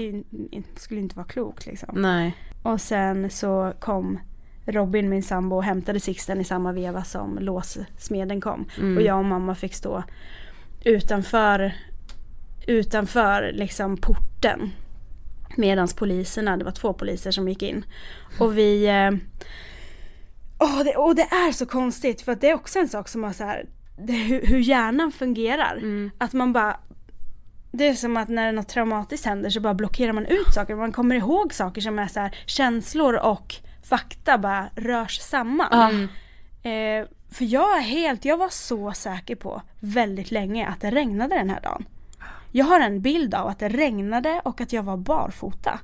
Det skulle inte vara klokt liksom. Nej. Och sen så kom Robin, min sambo, och hämtade Sixten i samma veva som låssmeden kom. Mm. Och jag och mamma fick stå utanför, utanför liksom porten. Medans poliserna, det var två poliser som gick in. Och vi... Oh, det, och det är så konstigt för att det är också en sak som har så här, det, hur, hur hjärnan fungerar. Mm. Att man bara det är som att när något traumatiskt händer så bara blockerar man ut saker. Man kommer ihåg saker som är så här, känslor och fakta bara rörs samman. Ja. Eh, för jag är helt, jag var så säker på väldigt länge att det regnade den här dagen. Jag har en bild av att det regnade och att jag var barfota.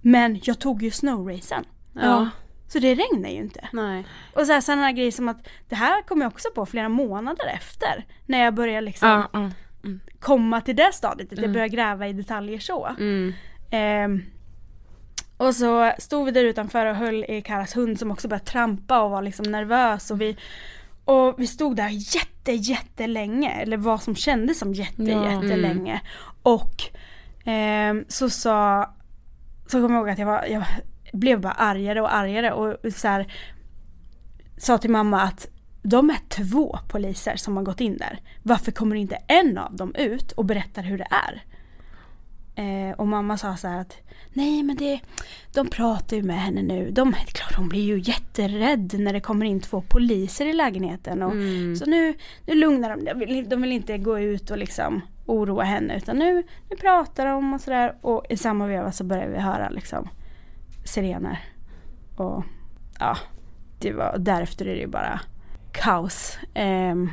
Men jag tog ju snowracen. Ja. Så det regnar ju inte. Nej. Och så här, sådana grejer som att det här kom jag också på flera månader efter. När jag började liksom Ja, ja. komma till det stadiet. Att jag började gräva i detaljer så. Mm. Ehm, och så stod vi där utanför och höll i Karas hund som också började trampa och var liksom nervös. Och vi, och vi stod där jätte jättelänge. Eller vad som kändes som jätte Ja. jättelänge. Och ehm, så sa, så kommer jag ihåg att jag, var, jag blev bara argare och argare och så här, sa till mamma att de är två poliser som har gått in där. Varför kommer inte en av dem ut och berättar hur det är? Eh, och mamma sa så här att nej men det, de pratar ju med henne nu. De, klart, hon blir ju jätterädd när det kommer in två poliser i lägenheten. Och, Så nu, nu lugnar de de vill, de vill inte gå ut och liksom oroa henne utan nu, nu pratar de och sådär. Och i samma veva så börjar vi höra liksom sirener. Och ja, det var, därefter är det ju bara kaos. Ehm,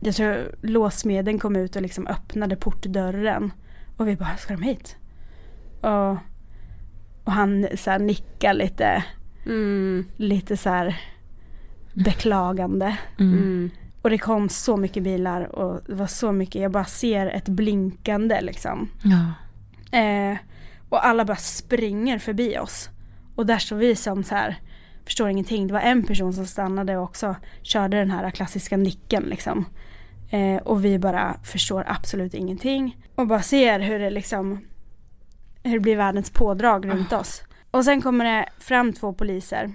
jag tror låsmeden kom ut och liksom öppnade portdörren. Och vi bara, ska de hit? Och, och han så här nickar lite, Mm. lite så här beklagande. Mm. Och det kom så mycket bilar och det var så mycket, jag bara ser ett blinkande liksom. Ja. Eh, och alla bara springer förbi oss. Och där står vi som så här, förstår ingenting. Det var en person som stannade och också körde den här klassiska nicken liksom. Eh, och vi bara förstår absolut ingenting. Och bara ser hur det liksom, hur det blir världens pådrag runt oss. Och sen kommer det fram två poliser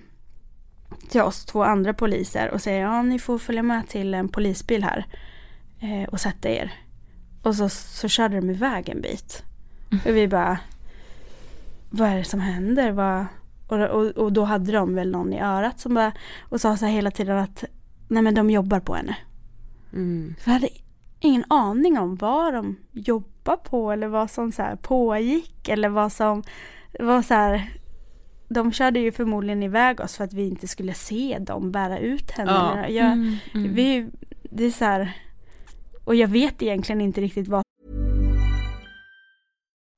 till oss, två andra poliser och säger ja ni får följa med till en polisbil här eh, och sätta er. Och så, så körde de iväg en bit. Och vi bara, vad är det som händer? Vad? Och, och, och då hade de väl någon i örat som bara, och sa så här hela tiden att nej men de jobbar på henne. Mm. Så jag hade ingen aning om vad de jobbar på eller vad som så här pågick eller vad som var så här. De körde ju förmodligen iväg oss för att vi inte skulle se dem bära ut henne. Ja. Jag, Mm, mm. Vi, det är så här, och jag vet egentligen inte riktigt vad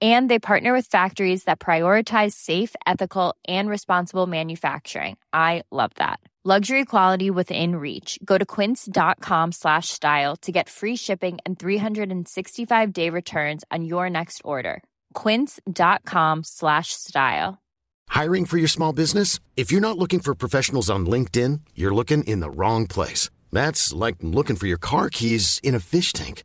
And they partner with factories that prioritize safe, ethical, and responsible manufacturing. I love that. Luxury quality within reach. Go to quince.com slash style to get free shipping and 365 day returns on your next order. Quince.com slash style. Hiring for your small business? If you're not looking for professionals on LinkedIn, you're looking in the wrong place. That's like looking for your car keys in a fish tank.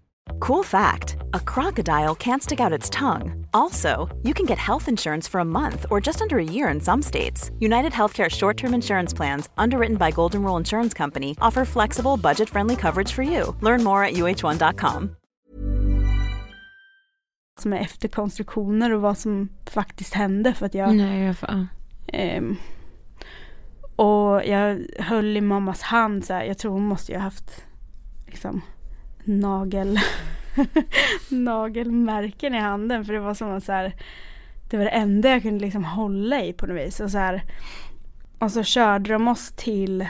Cool fact a crocodile can't stick out its tongue. Also, you can get health insurance for a month or just under a year in some states. United Healthcare short term insurance plans, underwritten by Golden Rule Insurance Company, offer flexible, budget friendly coverage for you. Learn more at uh1.com. som är efterkonstruktioner och vad som faktiskt hände för att jag Nej, jag får, Ehm, och jag höll i mammas hand så här. Jag tror hon måste ju ha haft liksom nagel <laughs> nagelmärken i handen för det var som att så här, det var det enda jag kunde liksom hålla i på något vis och så här och så körde de oss till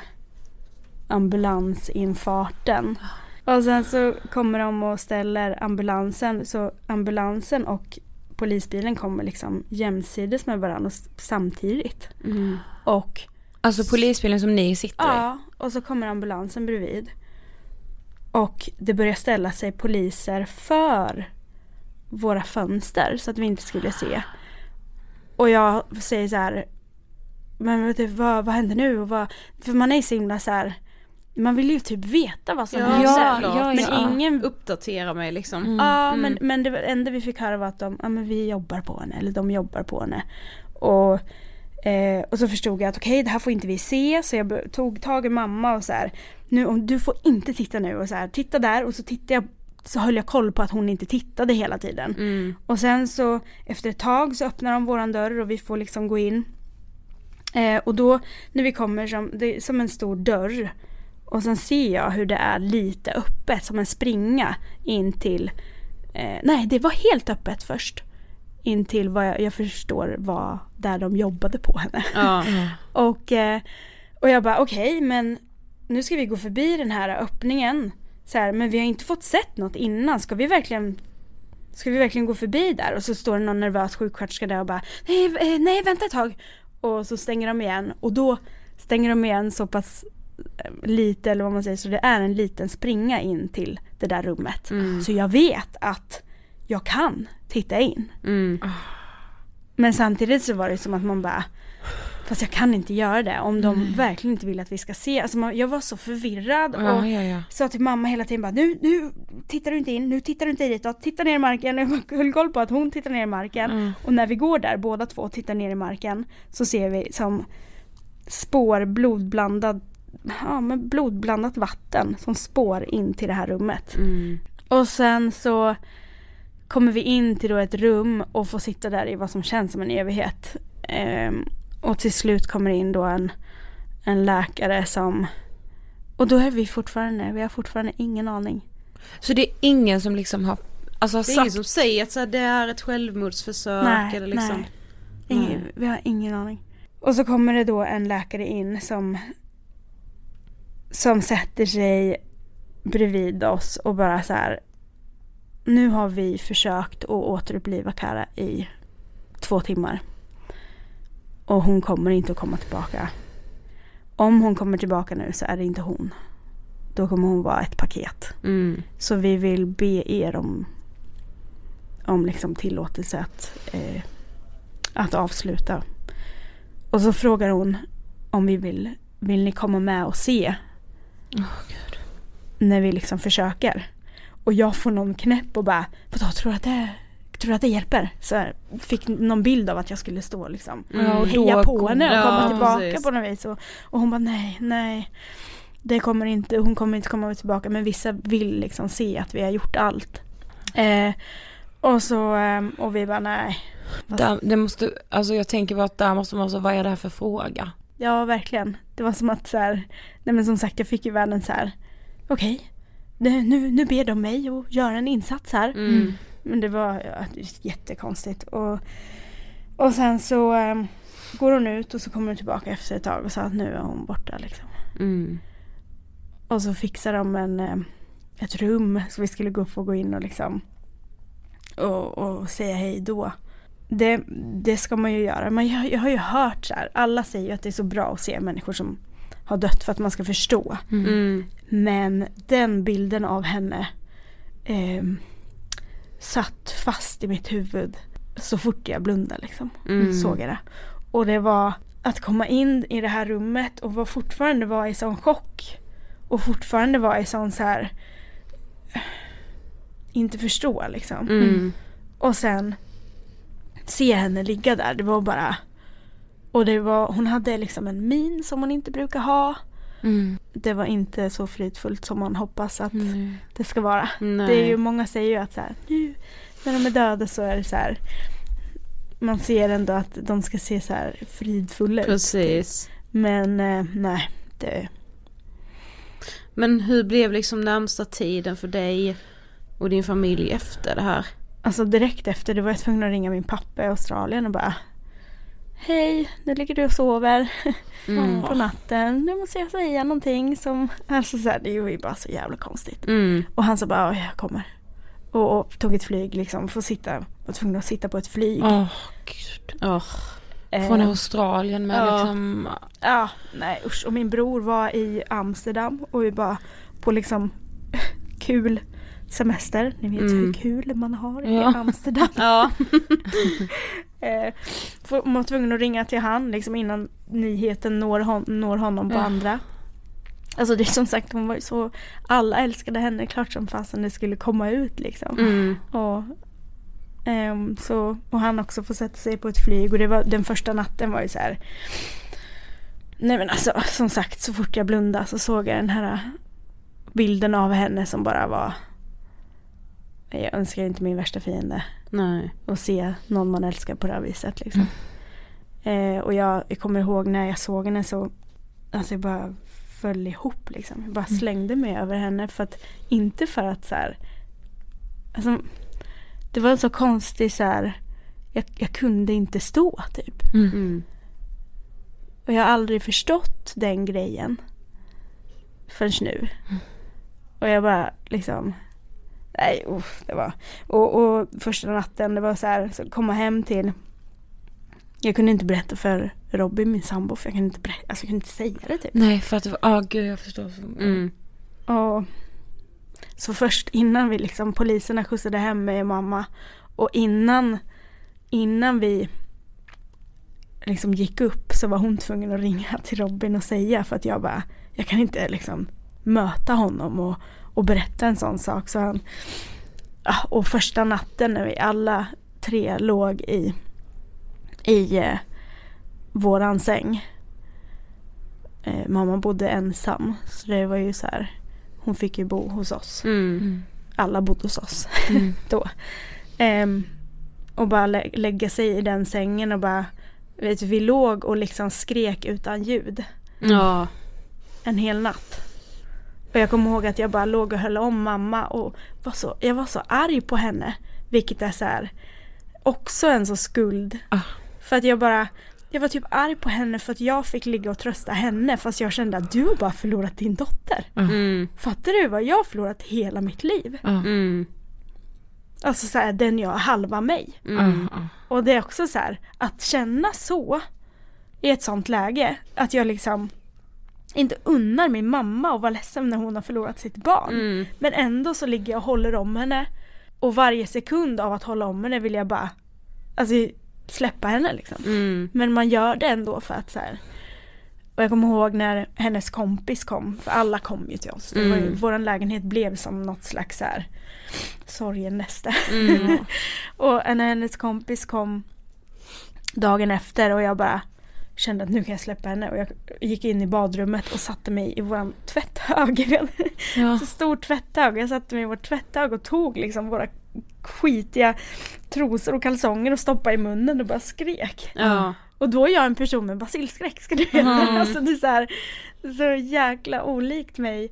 ambulansinfarten och sen så kommer de och ställer ambulansen så ambulansen och polisbilen kommer liksom jämsides med varandra samtidigt Mm. och Alltså polisbilen som ni sitter i? Ja, och så kommer ambulansen bredvid. Och det börjar ställa sig poliser för våra fönster så att vi inte skulle se. Och jag säger så här, men vet du, vad, vad händer nu? Och vad, för man är så himla så här, man vill ju typ veta vad som Ja, händer. såklart. men Ja. ingen Uppdatera mig liksom. Mm. Ja men, men det enda vi fick höra var att de, ja men vi jobbar på henne, eller de jobbar på henne. Och, eh, och så förstod jag att okej det här får inte vi se, så jag tog tag i mamma och så här, nu om du får inte titta nu och så här, titta där och så tittade jag så höll jag koll på att hon inte tittade hela tiden. Mm. Och sen så efter ett tag så öppnar de våran dörr och vi får liksom gå in. Eh, och då när vi kommer som, det är som en stor dörr. Och sen ser jag hur det är lite öppet som en springa in till eh, Nej det var helt öppet först. In till vad jag, jag förstår var där de jobbade på henne. Ja. <laughs> Och, eh, och jag bara okej men nu ska vi gå förbi den här öppningen. Så här, men vi har inte fått sett något innan. Ska vi verkligen Ska vi verkligen gå förbi där? Och så står det någon nervös sjuksköterska där och bara nej, eh, nej vänta ett tag. Och så stänger de igen och då stänger de igen så pass eh, lite eller vad man säger så det är en liten springa in till det där rummet. Mm. Så jag vet att jag kan titta in. Mm. Men samtidigt så var det som att man bara Fast jag kan inte göra det om de verkligen inte vill att vi ska se. Alltså man, jag var så förvirrad och Ja, ja, ja. sa till mamma hela tiden bara nu, nu tittar du inte in, nu tittar du inte ditåt, titta ner i marken. Jag höll koll på att hon tittar ner i marken. Mm. Och när vi går där båda två tittar ner i marken så ser vi som spår blodblandad, ja men blodblandat vatten som spår in till det här rummet. Mm. Och sen så kommer vi in till då ett rum och får sitta där i vad som känns som en evighet. Ehm, och till slut kommer in då en, en läkare som och då är vi fortfarande, vi har fortfarande ingen aning. Så det är ingen som liksom har, alltså har Det är ingen sagt, som säger att så här, det är ett självmordsförsök Nej, eller liksom. nej. Ingen, Vi har ingen aning. Och så kommer det då en läkare in som som sätter sig bredvid oss och bara så här. Nu har vi försökt att återuppliva Kara i två timmar. Och hon kommer inte att komma tillbaka. Om hon kommer tillbaka nu så är det inte hon. Då kommer hon vara ett paket. Mm. Så vi vill be er om, om liksom tillåtelse att, eh, att avsluta. Och så frågar hon om vi vill, vill ni komma med och se? När vi liksom försöker. Och jag får någon knäpp och bara, vadå tror du att det, tror du att det hjälper? Så här, fick någon bild av att jag skulle stå liksom Ja, och heja på henne och Ja, komma tillbaka precis. på något vis. Och, och hon bara nej, nej. Det kommer inte, hon kommer inte komma tillbaka men vissa vill liksom se att vi har gjort allt. Eh, och så, eh, och vi bara nej. där, det måste, alltså jag tänker bara att där måste man så, vad är det här för fråga? Ja verkligen. Det var som att så här, nej men som sagt jag fick ju världen så här, okej. Nu, nu ber de mig att göra en insats här. Mm. Men det var ja, jättekonstigt. Och, och sen så eh, går hon ut och så kommer hon tillbaka efter ett tag och sa att nu är hon borta liksom. Mm. Och så fixar de en, eh, ett rum så vi skulle gå och gå in och liksom och, och säga hej då. Det, det ska man ju göra. Men jag, jag har ju hört så här, alla säger ju att det är så bra att se människor som har dött för att man ska förstå. Mm. Men den bilden av henne eh, satt fast i mitt huvud så fort jag blundade liksom. Mm. Såg jag det. Och det var att komma in i det här rummet och var fortfarande vara i sån chock. Och fortfarande vara i sån så här inte förstå liksom. Mm. Och sen se henne ligga där. Det var bara och det var, hon hade liksom en min som hon inte brukar ha. Mm. Det var inte så fridfullt som man hoppas att Mm. det ska vara. Nej. Det är ju, många säger ju att så här, nu när de är döda så är det så här. Man ser ändå att de ska se så här fridfulla ut. Precis. Men eh, nej, det, Men hur blev liksom närmsta tiden för dig och din familj efter det här? alltså direkt efter det var jag tvungen att ringa min pappa i Australien och bara Hej, nu ligger du och sover Mm. på natten. Nu måste jag säga någonting som, alltså så här, det var ju bara så jävla konstigt. Mm. Och han sa bara, "Ja, jag kommer. Och, och tog ett flyg liksom, får sitta, var tvungen att sitta på ett flyg. Åh gud. Eh, Från Australien med ja. liksom, Ja, nej usch. Och min bror var i Amsterdam och vi bara på liksom <laughs> kul semester. Ni vet Mm. hur kul man har i Ja. Amsterdam. <laughs> Ja. <laughs> eh, man var tvungen att ringa till han liksom innan nyheten når, hon, når honom på Ja. andra. Alltså det är som sagt hon var ju så, alla älskade henne klart som fasen det skulle komma ut liksom. Mm. Och, ehm, så, och han också får sätta sig på ett flyg och det var, den första natten var ju så här. Nej men alltså som sagt så fort jag blundade så såg jag den här bilden av henne som bara var Jag önskar inte min värsta fiende Nej. att se någon man älskar på det här viset liksom. Eh, och jag, jag kommer ihåg när jag såg henne så Alltså jag bara föll ihop liksom. Jag bara slängde mig över henne för att Inte för att så här Alltså Det var en så konstig så här jag, jag kunde inte stå typ. Mm. Och jag har aldrig förstått den grejen. Förrän nu. Och jag bara liksom Nej, uff, det var och, och första natten det var så här, så komma hem till Jag kunde inte berätta för Robin, min sambo, för jag kunde inte berätta, alltså jag kunde inte säga det typ. nej för att, ja gud jag förstår. Så, Mm. Och så först innan vi liksom, poliserna skjutsade hem mig och mamma och innan, innan vi liksom gick upp så var hon tvungen att ringa till Robin och säga för att jag bara, jag kan inte liksom möta honom och, och berätta en sån sak. Så han, och första natten när vi alla tre låg i, i eh, våran säng. Eh, mamma bodde ensam så det var ju så här, hon fick ju bo hos oss. Mm. Alla bodde hos oss <laughs> Mm. då. Ehm, och bara lä- lägga sig i den sängen och bara, vet vi låg och liksom skrek utan ljud Ja. en hel natt. Och jag kommer ihåg att jag bara låg och höll om mamma och var så, jag var så arg på henne. Vilket är så här, också en så skuld. Ah. För att jag bara, jag var typ arg på henne för att jag fick ligga och trösta henne fast jag kände att du har bara förlorat din dotter. Mm. Fattar du vad jag har förlorat hela mitt liv? Ja. Mm. Alltså så här, den jag, halva mig. Mm. Ja. Och det är också så här, att känna så i ett sånt läge, att jag liksom inte unnar min mamma och vara ledsen när hon har förlorat sitt barn. Mm. Men ändå så ligger jag och håller om henne och varje sekund av att hålla om henne vill jag bara alltså, släppa henne liksom. Mm. Men man gör det ändå för att så här. Och jag kommer ihåg när hennes kompis kom, för alla kom ju till oss. Ju, Mm. våran lägenhet blev som något slags så här sorgenäste. Mm. <laughs> och när hennes kompis kom dagen efter och jag bara kände att nu kan jag släppa henne och jag gick in i badrummet och satte mig i våran tvätthög. <laughs> Vi hade Ja. så stor tvätthög. Jag satte mig i vår tvätthög och tog liksom våra skitiga trosor och kalsonger och stoppade i munnen och bara skrek. Ja. Och då är jag en person med basilskräck ska du veta. Alltså det är så, här, så jäkla olikt mig.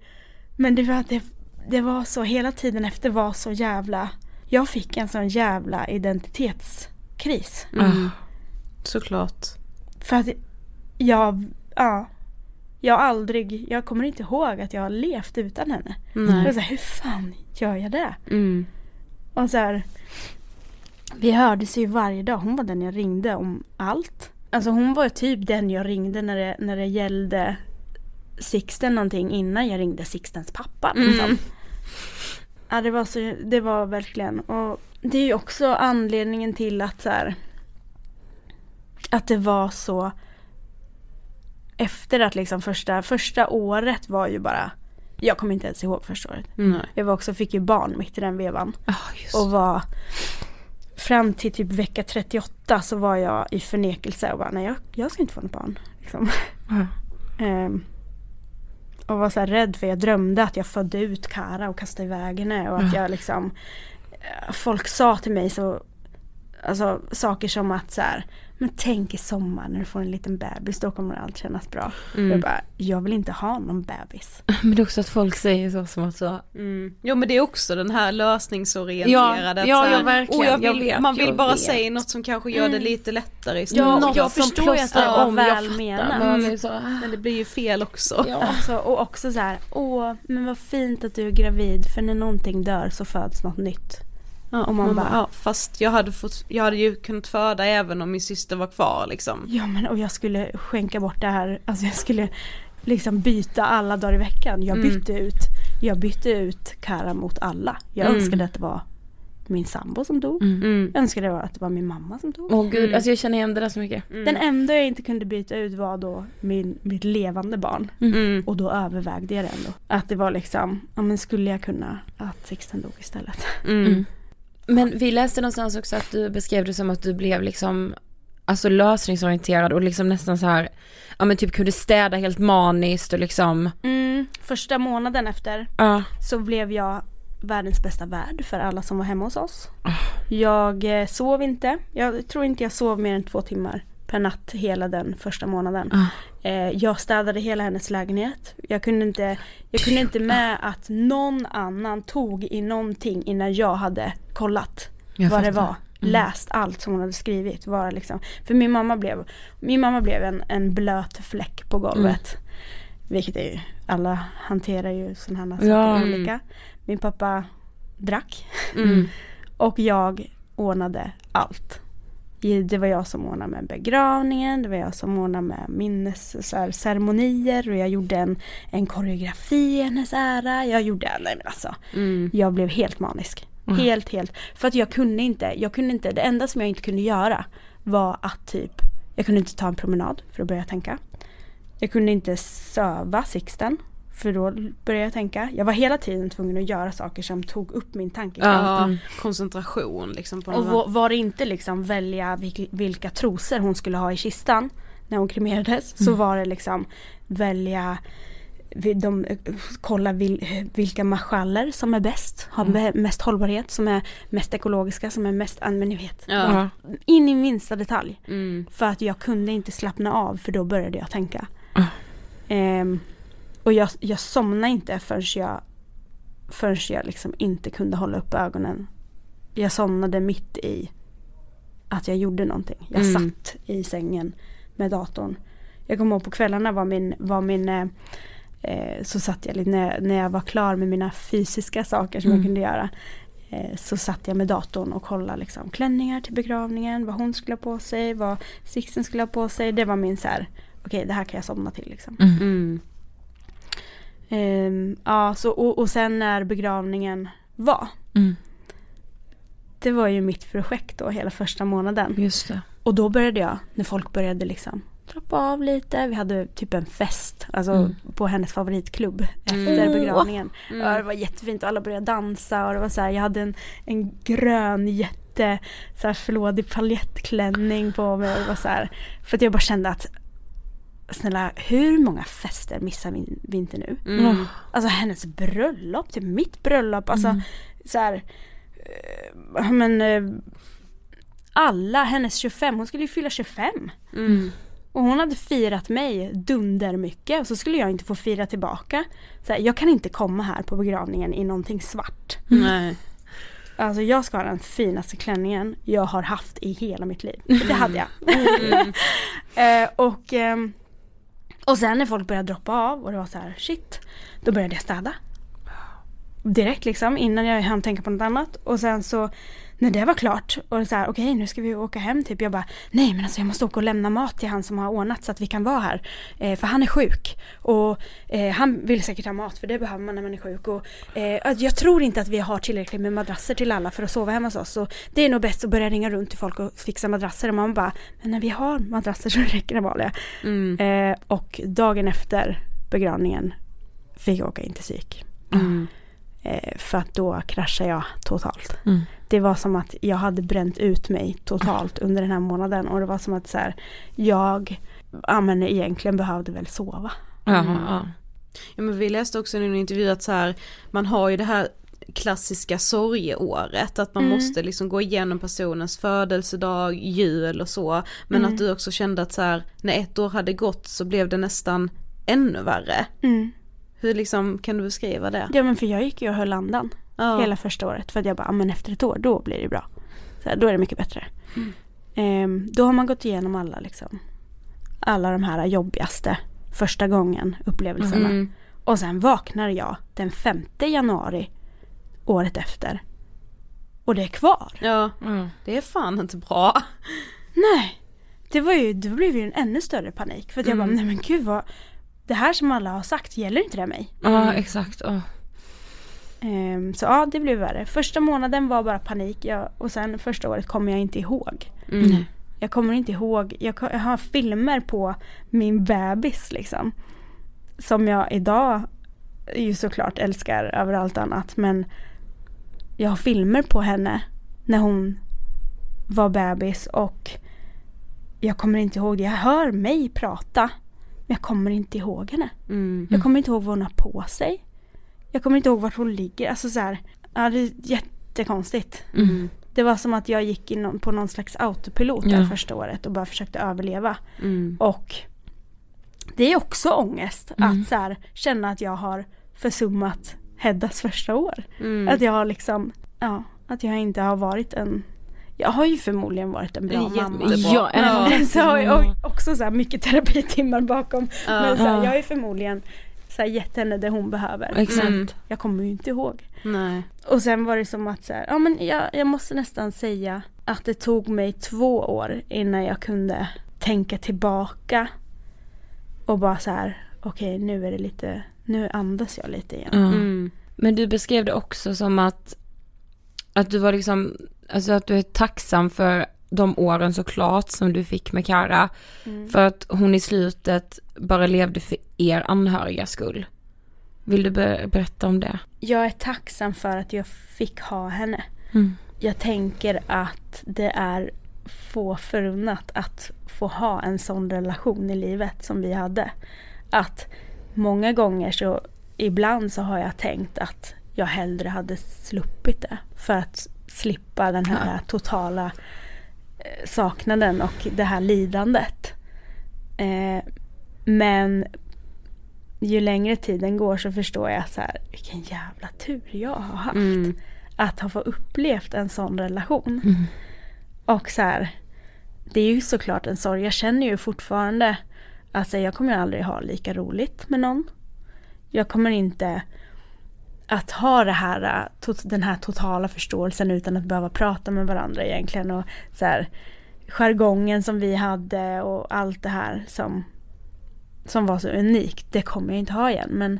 Men det var, det, det var så, hela tiden efter var så jävla, jag fick en sån jävla identitetskris. Mm. Såklart. För att jag, ja. Jag har aldrig, jag kommer inte ihåg att jag har levt utan henne. Jag var Nej. så här, hur fan gör jag det? Mm. Och så här, vi hördes ju varje dag. Hon var den jag ringde om allt. Alltså hon var typ den jag ringde när det, när det gällde Sixten någonting innan jag ringde Sixtens pappa. Liksom. Mm. Ja det var så, det var verkligen. Och det är ju också anledningen till att så här, att det var så efter att liksom första, första året var ju bara jag kommer inte ens ihåg första året. Nej. Jag var också, fick ju barn mitt i den vevan. Just Och var fram till typ vecka 38 så var jag i förnekelse och bara nej jag, jag ska inte få något barn. Liksom. Ja. Ehm, och var så här rädd för jag drömde att jag födde ut Kara och kastade iväg henne och att jag liksom eh, Folk sa till mig så Alltså saker som att så här Men tänk i sommar när du får en liten bebis då kommer allt kännas bra. Mm. Jag bara Jag vill inte ha någon bebis. <laughs> Men det är också att folk säger så som att så, Mm. Jo men det är också den här lösningsorienterade. Ja, att ja, här, ja, verkligen. "Åh, jag Jag vet, man vill jag bara vet." säga något som kanske gör det Mm. lite lättare Ja, istället. något jag som förstår ju att det jag väl menat. men Mm. Men det blir ju fel också. ja. Alltså, och också så här, åh, men vad fint att du är gravid för när någonting dör så föds något nytt. Ja, Och man man bara- bara, ja, fast jag hade, fått, jag hade ju kunnat föda även om min syster var kvar liksom. Ja men och jag skulle skänka bort det här, alltså jag skulle liksom byta alla dagar i veckan. Jag Mm. bytte ut, jag bytte ut Kara mot alla. Jag Mm. önskade att det var min sambo som dog. Mm. Jag önskade det var att det var min mamma som dog. Åh gud, Mm. alltså jag känner igen det där så mycket. Den enda jag inte kunde byta ut var då min, mitt levande barn. Mm. Och då övervägde jag det ändå. Att det var liksom, ja men skulle jag kunna att Sixten dog istället. Men vi läste någonstans också att du beskrev det som att du blev liksom Alltså lösningsorienterad och liksom nästan så här Ja men typ kunde städa helt maniskt och liksom Mm, första månaden efter Ja, så blev jag världens bästa värd för alla som var hemma hos oss. Jag eh, sov inte. Jag tror inte jag sov mer än två timmar per natt hela den första månaden. Ah. Eh, jag städade hela hennes lägenhet. Jag kunde, inte, jag kunde inte med att någon annan tog i någonting innan jag hade kollat Jag vad det var. Läst allt som hon hade skrivit. Var liksom. För min mamma blev, min mamma blev en, en blöt fläck på golvet. Vilket är ju, alla hanterar ju sådana här saker Ja. olika. Min pappa drack. Mm. <laughs> Och jag ordnade allt. Det var jag som ordnade med begravningen, det var jag som ordnade med minnesceremonier och jag gjorde en, en koreografi i hennes ära. Jag gjorde, nej men alltså, Mm. jag blev helt manisk. Helt, helt. För att jag kunde inte, jag kunde inte, det enda som jag inte kunde göra var att typ, jag kunde inte ta en promenad för att börja tänka. Jag kunde inte söva Sixten för då började jag tänka. Jag var hela tiden tvungen att göra saker som tog upp min tankekraft. Ja, koncentration liksom på Och var, var det inte liksom välja vilka, vilka trosor hon skulle ha i kistan när hon kremerades så var det liksom välja de, kolla vil, vilka marschaller som är bäst, har me- mest hållbarhet, som är mest ekologiska, som är mest, men ni vet. Ja. In i minsta detalj. Mm. För att jag kunde inte slappna av för då började jag tänka. Ehm, och jag, jag somnade inte förrän jag, förrän jag liksom inte kunde hålla upp ögonen. Jag somnade mitt i att jag gjorde någonting. Jag Mm. satt i sängen med datorn. Jag kommer ihåg på kvällarna var min, var min eh, eh, så satt jag lite, när, när jag var klar med mina fysiska saker som jag kunde göra. Eh, så satt jag med datorn och kollade liksom klänningar till begravningen, vad hon skulle ha på sig, vad Sixten skulle ha på sig. Det var min så här, okej det här kan jag somna till liksom. Mm. Ehm, ja, så, och, och sen när begravningen var. Mm. Det var ju mitt projekt då hela första månaden. Just det. Och då började jag, när folk började liksom trappa av lite. Vi hade typ en fest, alltså Mm. på hennes favoritklubb efter Mm. begravningen. Mm. Ja, det var jättefint och alla började dansa och det var så här, jag hade en, en grön jätte så här flådig paljettklänning på mig. Och det var så här, för att jag bara kände att snälla hur många fester missar vi, vi inte nu? Mm. Alltså hennes bröllop, typ mitt bröllop, alltså så här, eh, men eh, alla, hennes 25, hon skulle ju fylla 25. Mm. Och hon hade firat mig dunder mycket och så skulle jag inte få fira tillbaka. Så här, jag kan inte komma här på begravningen i någonting svart. Nej. Alltså jag ska ha den finaste klänningen jag har haft i hela mitt liv. Det hade jag. Mm. <laughs> eh, och, ehm, och sen när folk började droppa av och det var så här shit. Då började jag städa. Direkt liksom innan jag hann tänka på något annat. Och sen så när det var klart och så här okej nu ska vi åka hem typ. Jag bara nej men alltså jag måste åka och lämna mat till han som har ordnat så att vi kan vara här. Eh, för han är sjuk. Och eh, han vill säkert ha mat för det behöver man när man är sjuk. Och, eh, jag tror inte att vi har tillräckligt med madrasser till alla för att sova hemma hos oss. Så det är nog bäst att börja ringa runt till folk och fixa madrasser. Och man bara men när vi har madrasser så räcker det vanliga. Mm. Eh, och dagen efter begravningen fick jag åka in till psyk. Mm. Eh, för att då kraschade jag totalt. Mm. Det var som att jag hade bränt ut mig totalt under den här månaden. Och det var som att så här, jag ja, men egentligen behövde väl sova. Ja, Mm. ja. Ja men vi läste också i en intervju att så här, man har ju det här klassiska sorgeåret, att man Mm. måste liksom gå igenom personens födelsedag, jul och så. Men Mm. att du också kände att så här, när ett år hade gått så blev det nästan ännu värre. Mm. Hur liksom, kan du beskriva det? Ja men för jag gick ju och höll andan Ja. hela första året. För att jag bara, ja, men efter ett år då blir det bra. Så här, då är det mycket bättre. Ehm, då har man gått igenom alla liksom. Alla de här jobbigaste första gången upplevelserna. Mm. Och sen vaknar jag den 5 januari året efter. och det är kvar. Ja, Mm. det är fan inte bra. Nej. Det var ju, det blev ju en ännu större panik för att jag bara, Mm. nej men gud vad, det här som alla har sagt, gäller inte det mig? Ja exakt. Oh. Ehm, så ja, det blev värre. Första månaden var bara panik jag, och sen första året kommer jag inte ihåg. Mm. Jag kommer inte ihåg, jag, jag har filmer på min bebis liksom. Som jag idag ju såklart älskar över allt annat men jag har filmer på henne när hon var bebis och jag kommer inte ihåg det. Jag hör mig prata men jag kommer inte ihåg henne. Mm. Jag kommer inte ihåg vad hon har på sig. Jag kommer inte ihåg vart hon ligger. Alltså så här, ja det är jättekonstigt. Mm. Det var som att jag gick in på någon slags autopilot där Ja. första året och bara försökte överleva. Mm. Och det är också ångest Mm. att så här, känna att jag har försummat Heddas första år. Mm. Att jag har liksom, ja, att jag inte har varit en jag har ju förmodligen varit en bra Jättebra. mamma. Ja, jättebra så har jag mamma. också så här mycket terapitimmar bakom. Ja. Men så här, Ja. jag har ju förmodligen här, gett henne det hon behöver. Exakt. Mm. Jag kommer ju inte ihåg. Nej. Och sen var det som att så här, ja men jag, jag måste nästan säga att det tog mig två år innan jag kunde tänka tillbaka och bara så här, okej nu är det lite, nu andas jag lite igen. Ja. Mm. Men du beskrev det också som att, att du var liksom, alltså att du är tacksam för de åren såklart som du fick med Kara. Mm. För att hon i slutet bara levde för er anhöriga skull. Vill du ber- berätta om det? Jag är tacksam för att jag fick ha henne. Mm. Jag tänker att det är få förunnat att få ha en sån relation i livet som vi hade. Att många gånger så, ibland så har jag tänkt att jag hellre hade sluppit det. För att slippa den här totala eh, saknaden och det här lidandet. Eh, men ju längre tiden går så förstår jag så här, vilken jävla tur jag har haft. Mm. Att ha fått upplevt en sån relation. Och så här, det är ju såklart en sorg. Jag känner ju fortfarande att jag kommer aldrig ha lika roligt med någon. Jag kommer inte att ha det här, äh, den här totala förståelsen utan att behöva prata med varandra egentligen. Och så här, jargongen som vi hade och allt det här som, som var så unikt. Det kommer jag inte ha igen. Men,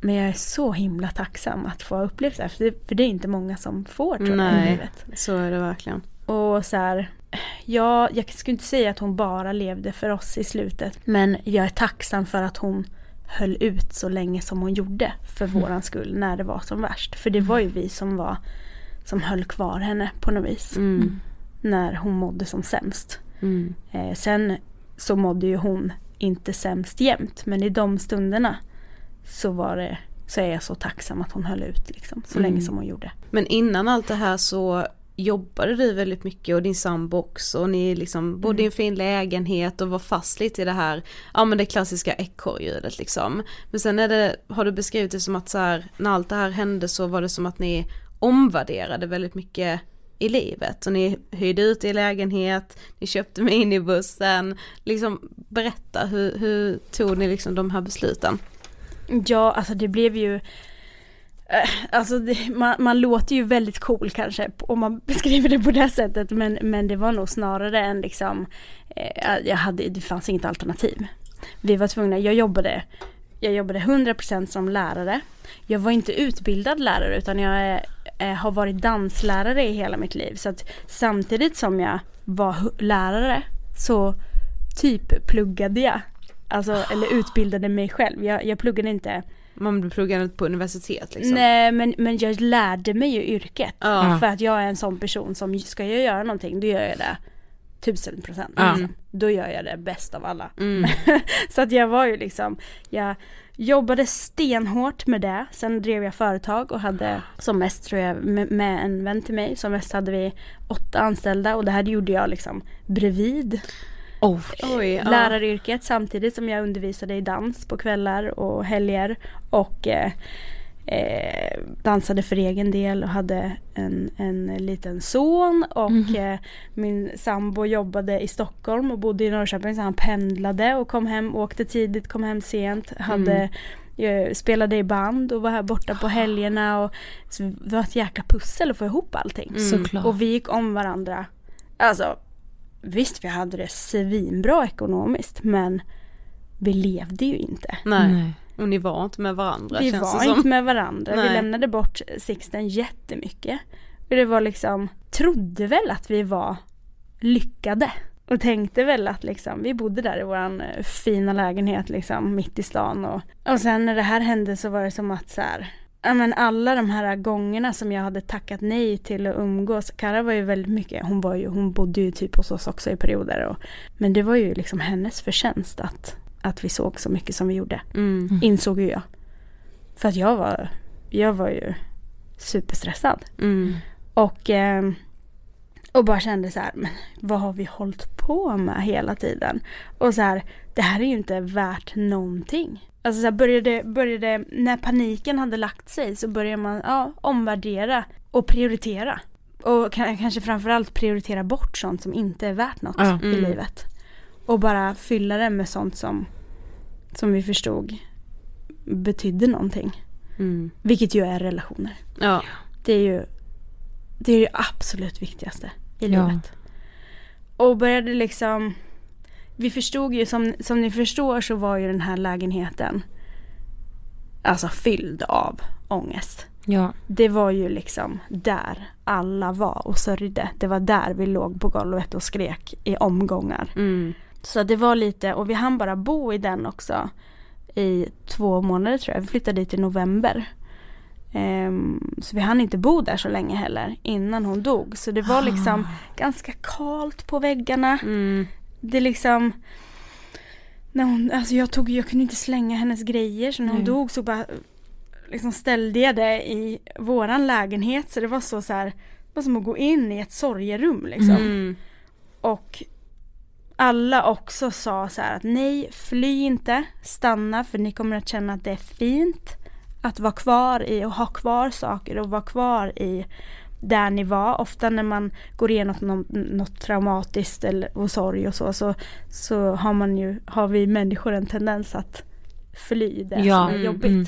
men jag är så himla tacksam att få ha upplevt det här. För det, för det är inte många som får tror jag i Nej, livet. så är det verkligen. Och så här, ja, jag skulle inte säga att hon bara levde för oss i slutet. Men jag är tacksam för att hon höll ut så länge som hon gjorde för våran skull när det var som värst. För det var ju vi som var som höll kvar henne på något vis. Mm. När hon mådde som sämst. Mm. Eh, sen så mådde ju hon inte sämst jämt. Men i de stunderna så var det så är jag så tacksam att hon höll ut liksom. Så Mm. länge som hon gjorde. Men innan allt det här så jobbade du väldigt mycket och din sambo också. Och ni liksom bodde i en fin lägenhet och var fast lite i det här, ja men det klassiska ekorrhjulet liksom. Men sen är det, har du beskrivit det som att så här, när allt det här hände så var det som att ni omvärderade väldigt mycket i livet. Och ni hyrde ut i lägenhet, ni köpte minibussen. Liksom berätta, hur, hur tog ni liksom de här besluten? Ja, alltså det blev ju Eh, alltså det, man, man låter ju väldigt cool kanske om man <laughs> beskriver det på det sättet men, men det var nog snarare än liksom eh, jag hade, Det fanns inget alternativ. Vi var tvungna, jag jobbade Jag jobbade 100% som lärare. Jag var inte utbildad lärare utan jag eh, har varit danslärare i hela mitt liv. Så att samtidigt som jag var lärare så typ pluggade jag. Alltså, eller utbildade mig själv. Jag, jag pluggade inte man pluggade på universitet liksom. Nej men, men jag lärde mig ju yrket. Ja. För att jag är en sån person som ska jag göra någonting då gör jag det tusen procent. Ja. Liksom. Då gör jag det bäst av alla. Mm. <laughs> Så att jag var ju liksom, jag jobbade stenhårt med det. Sen drev jag företag och hade som mest tror jag med, med en vän till mig. Som mest hade vi åtta anställda och det här gjorde jag liksom bredvid Oh. Oj, ja. läraryrket samtidigt som jag undervisade i dans på kvällar och helger och eh, eh, dansade för egen del och hade en, en liten son och eh, min sambo jobbade i Stockholm och bodde i Norrköping så han pendlade och kom hem, åkte tidigt, kom hem sent, hade Jag spelade i band och var här borta på helgerna och det var ett jäkla pussel att få ihop allting. Såklart. Och vi gick om varandra. Alltså visst vi hade det svinbra ekonomiskt men vi levde ju inte. Nej. Nej. Och ni var inte med varandra Vi känns var det som. inte med varandra. Vi Nej. lämnade bort Sixten jättemycket. Och det var liksom, trodde väl att vi var lyckade. Och tänkte väl att liksom, vi bodde där i våran eh, fina lägenhet liksom mitt i stan. Och, och sen när det här hände så var det som att så här, men alla de här gångerna som jag hade tackat nej till att umgås. Kara var ju väldigt mycket, hon, var ju, hon bodde ju typ hos oss också i perioder. Och, men det var ju liksom hennes förtjänst att, att vi såg så mycket som vi gjorde Mm. insåg ju jag. För att jag var, jag var ju superstressad. Mm. Och, ehm, och bara kände så här, men vad har vi hållit på med hela tiden? Och så här, det här är ju inte värt någonting. Alltså så här, började, började, när paniken hade lagt sig så började man ja, omvärdera och prioritera. Och ka- kanske framförallt prioritera bort sånt som inte är värt något Ja. i Mm. livet. Och bara fylla det med sånt som, som vi förstod betydde någonting. Mm. Vilket ju är relationer. Ja. Det är ju det är ju absolut viktigaste i Ja. livet. Och började liksom Vi förstod ju som, som ni förstår så var ju den här lägenheten Alltså fylld av ångest. Ja. Det var ju liksom där alla var och sörjde. Det var där vi låg på golvet och skrek i omgångar. Mm. Så det var lite, och vi hann bara bo i den också i två månader tror jag. Vi flyttade dit i november. Ehm, så vi hann inte bo där så länge heller innan hon dog. Så det var liksom ganska kalt på väggarna. Mm. Det liksom när hon, alltså jag, tog, jag kunde inte slänga hennes grejer så när hon Nej. dog så bara liksom ställde jag det i våran lägenhet så det var så, så här, det var som att gå in i ett sorgerum liksom. Mm. Och alla också sa så här att nej, fly inte, stanna för ni kommer att känna att det är fint att vara kvar i och ha kvar saker och vara kvar i där ni var. Ofta när man går igenom något, något traumatiskt eller, och sorg och så, så, så har, man ju, har vi människor en tendens att fly det Ja, som är mm, jobbigt. mm.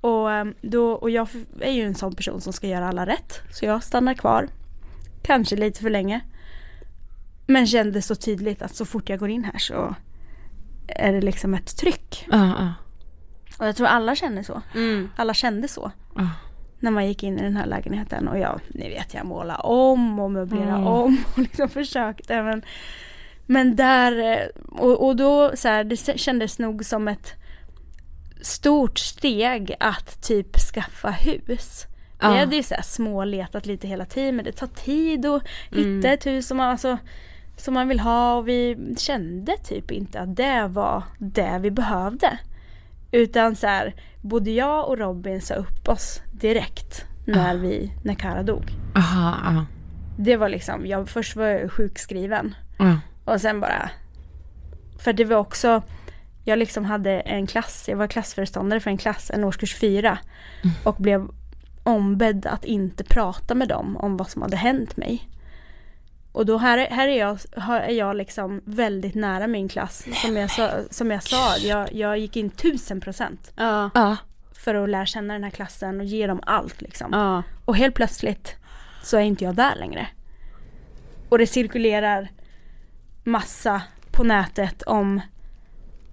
Och, ehm, då, och jag är ju en sån person som ska göra alla rätt. Så jag stannar kvar. Kanske lite för länge. Men kände så tydligt att så fort jag går in här så är det liksom ett tryck. Ja, ja. Och jag tror alla känner så. Mm. Alla kände så. Ja. När man gick in i den här lägenheten och jag, ni vet jag målade om och möblerade Mm. om och liksom försökte men Men där, eh, och, och då så här, det kändes nog som ett stort steg att typ skaffa hus. Ja. Vi hade ju så här småletat lite hela tiden men det tar tid att Mm. hitta ett hus som man, alltså, som man vill ha och vi kände typ inte att det var det vi behövde. Utan så här, både jag och Robin sa upp oss direkt när vi, när Kara dog. Aha, ja. Det var liksom, jag, först var jag sjukskriven Ja. och sen bara För det var också Jag liksom hade en klass, jag var klassföreståndare för en klass, en årskurs fyra Och blev ombedd att inte prata med dem om vad som hade hänt mig Och då här, här är, jag, här är jag liksom väldigt nära min klass Som jag sa, som jag, sa jag, jag gick in tusen procent Ja. Ja. För att lära känna den här klassen och ge dem allt liksom Ja. och helt plötsligt så är inte jag där längre. Och det cirkulerar massa på nätet om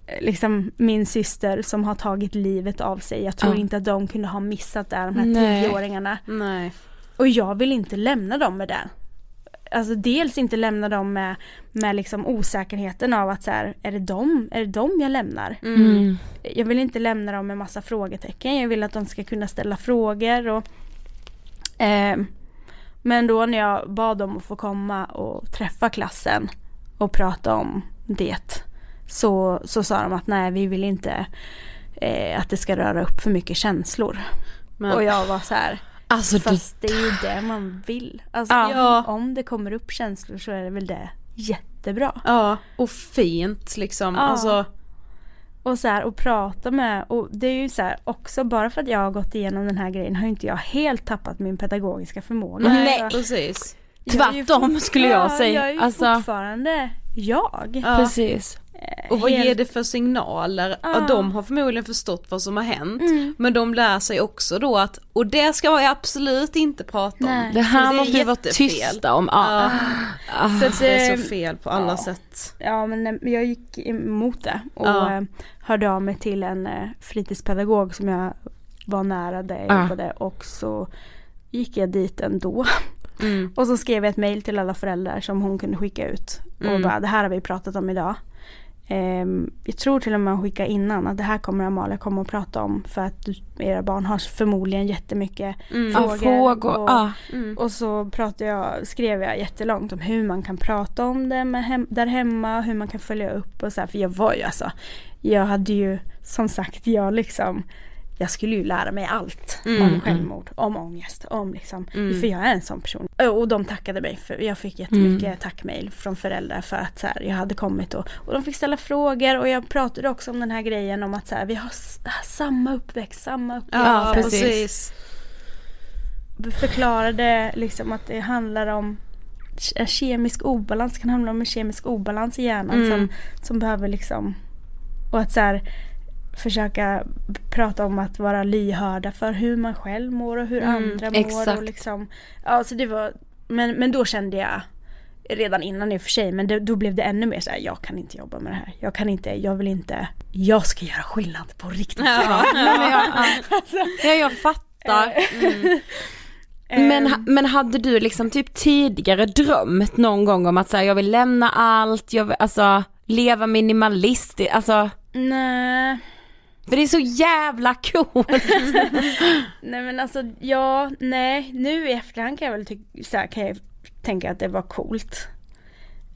eh, liksom min syster som har tagit livet av sig. Jag tror Ja. inte att de kunde ha missat det, de här Nej. tioåringarna. Nej. Och jag vill inte lämna dem med det. Alltså dels inte lämna dem med, med liksom osäkerheten av att så här, är det dem, är det dem jag lämnar? Mm. Jag vill inte lämna dem med massa frågetecken. Jag vill att de ska kunna ställa frågor. Och, eh, men då när jag bad dem att få komma och träffa klassen och prata om det så, så sa de att nej vi vill inte eh, att det ska röra upp för mycket känslor. Men, Och jag var så här, Alltså fast det är ju det man vill. Alltså, Ja. Om det kommer upp känslor så är det väl det jättebra. Ja, och fint liksom. Ja. Alltså, Och så här, och prata med, och det är ju så här, också bara för att jag har gått igenom den här grejen har ju inte jag helt tappat min pedagogiska förmåga. Nej. Alltså, precis. ju Tvärtom skulle jag ja, säga. Jag är ju Alltså- fortfarande jag. Ja. Precis. Och vad helt- ger det för signaler? Ja. Ja. De har förmodligen förstått vad som har hänt. Mm. Men de lär sig också då att, och det ska jag absolut inte prata Nej. om. Det här är måste vi vara tysta om. Ja. Ja, Så att, det är eh, så fel på alla ja. sätt. Ja men eh, jag gick emot det och Ja. eh, hörde av mig till en eh, fritidspedagog som jag var nära där jag Ja. jobbade och så gick jag dit ändå. Mm. Och så skrev jag ett mail till alla föräldrar som hon kunde skicka ut. Och Mm. bara det här har vi pratat om idag. Ehm, jag tror till och med hon skickade innan att det här kommer Amalia komma och prata om för att era barn har förmodligen jättemycket Mm. Frågor. frågor. och, Ja. Mm. och så pratade jag, skrev jag jättelångt om hur man kan prata om det med hem, där hemma, hur man kan följa upp och så här. För jag var ju alltså, jag hade ju som sagt, jag liksom jag skulle ju lära mig allt Mm, om mm. självmord, om ångest, om liksom, Mm. för jag är en sån person. Och de tackade mig för, jag fick jättemycket tackmail från föräldrar för att så här, jag hade kommit och, och de fick ställa frågor och jag pratade också om den här grejen om att så här, vi har samma uppväxt, samma uppväxt. Ja, precis. precis. förklarade liksom att det handlar om ke- kemisk obalans, det kan handla om en kemisk obalans i hjärnan Mm. som, som behöver liksom och att så här, försöka prata om att vara lyhörda för hur man själv mår och hur Mm, andra mår exakt. och liksom ja så det var men, men då kände jag redan innan i och för sig men det, då blev det ännu mer så här, jag kan inte jobba med det här jag kan inte, jag vill inte jag ska göra skillnad på riktigt Ja. Nej, men jag, ja. <laughs> ja, jag fattar. <laughs> Men, Ehm, ha- men hade du liksom typ tidigare drömt någon gång om att säga jag vill lämna allt, jag vill, alltså leva minimalistiskt, alltså nej för det är så jävla coolt. <laughs> Nej men alltså ja, nej nu i efterhand kan jag väl ty- så här, kan jag tänka att det var coolt.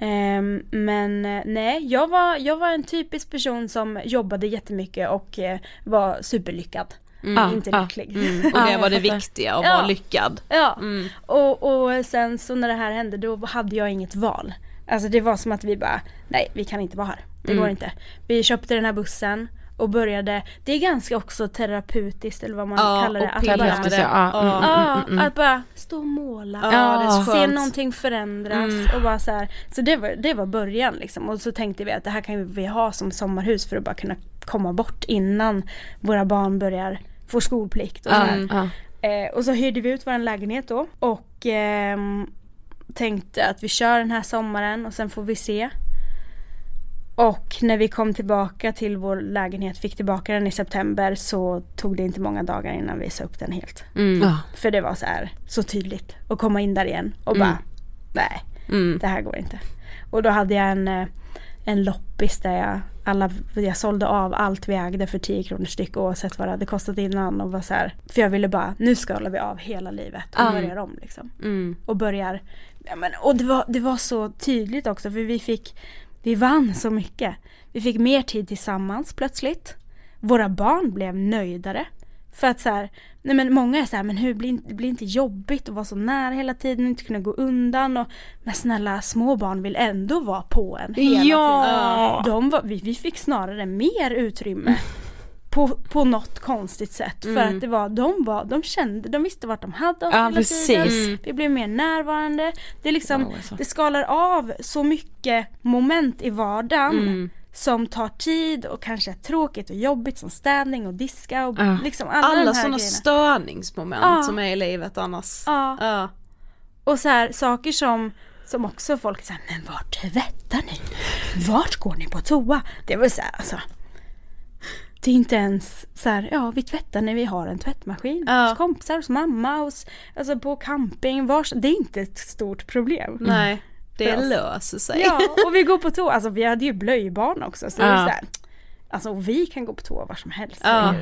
Ehm, men eh, nej, jag var, jag var en typisk person som jobbade jättemycket och eh, var superlyckad. Ja, Inte ja. lycklig. Mm. <laughs> Och det var det viktiga, att Ja. vara lyckad. Ja, Mm. och, och sen så när det här hände då hade jag inget val. Alltså det var som att vi bara, nej vi kan inte vara här. Det Mm. går inte. Vi köpte den här bussen och började, det är ganska också terapeutiskt eller vad man Ja, kallar det. Att bara, det. Ja, mm, Ja. Ja, mm, mm. att bara stå och måla. Ja, Se någonting förändras Mm. och bara så här. Så det var, det var början liksom. Och så tänkte vi att det här kan vi ha som sommarhus för att bara kunna komma bort innan våra barn börjar få skolplikt och så. Eh, och så hyrde vi ut vår lägenhet då och ehm, tänkte att vi kör den här sommaren och sen får vi se. Och när vi kom tillbaka till vår lägenhet, fick tillbaka den i september så tog det inte många dagar innan vi sa upp den helt. Mm. För det var så här så tydligt att komma in där igen och Mm. bara nej, Mm. det här går inte. Och då hade jag en, eh, en loppis där jag, alla, jag sålde av allt vi ägde för 10 kronor styck oavsett vad det hade kostat innan och var så här, för jag ville bara, nu skalar vi av hela livet och Ja. börjar om liksom. Mm. Och börjar, ja, men, och det var, det var så tydligt också för vi fick, vi vann så mycket. Vi fick mer tid tillsammans plötsligt. Våra barn blev nöjdare. För att så här, nej men många är så här, men hur blir det blir inte jobbigt att vara så nära hela tiden och inte kunna gå undan och men snälla små barn vill ändå vara på en hela Ja. tiden. De var, vi, vi fick snarare mer utrymme på, på något konstigt sätt för Mm. att det var, de var, de kände, de visste vart de hade oss Ja, hela precis. tiden. Mm. Vi blev mer närvarande. Det är liksom, Wow, alltså. det skalar av så mycket moment i vardagen Mm. som tar tid och kanske är tråkigt och jobbigt som städning och diska och Ja. liksom alla, Alla sådana störningsmoment Ja. som är i livet annars. Ja. Ja. Och så här saker som som också folk säger, men vart tvättar ni? Vart går ni på toa? Det var så här, alltså. Det är inte ens så här, ja vi tvättar när vi har en tvättmaskin. Ja. Hos kompisar, hos mamma, hos, alltså på camping, vars, det är inte ett stort problem. Nej, det löser sig. Ja, och vi går på toa, alltså vi hade ju blöjbarn också så det är Ja. så här, Alltså vi kan gå på toa var som helst. Ja.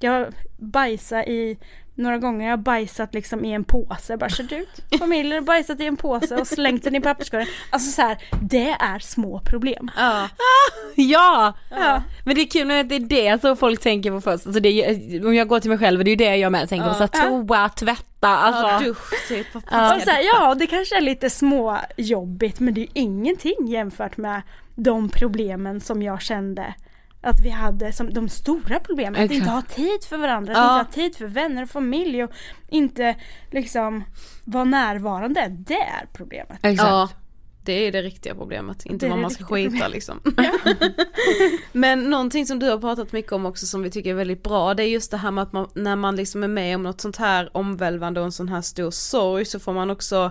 Jag bajsar i, några gånger har jag bajsat liksom i en påse, bara kört ut familjen och bajsat i en påse och slängt den i papperskorgen. Alltså så här, det är små problem. Ja. <laughs> Ja! Ja. Men det är kul att det är det som folk tänker på först. Alltså det är, ju- om jag går till mig själv, det är ju det jag med tänker på. Så här, toa, tvätta, alltså. Ja, dusch typ. Ja. Så här, ja, det kanske är lite små jobbigt men det är ju ingenting jämfört med de problemen som jag kände att vi hade som de stora problemen. Att Exakt. inte ha tid för varandra, att Ja. inte ha tid för vänner och familj och inte liksom vara närvarande. Det är problemet. Exakt. Ja. Det är det riktiga problemet, inte vad man ska skita liksom. <laughs> <laughs> Men någonting som du har pratat mycket om också som vi tycker är väldigt bra, det är just det här med att man, när man liksom är med om något sånt här omvälvande och en sån här stor sorg så får man också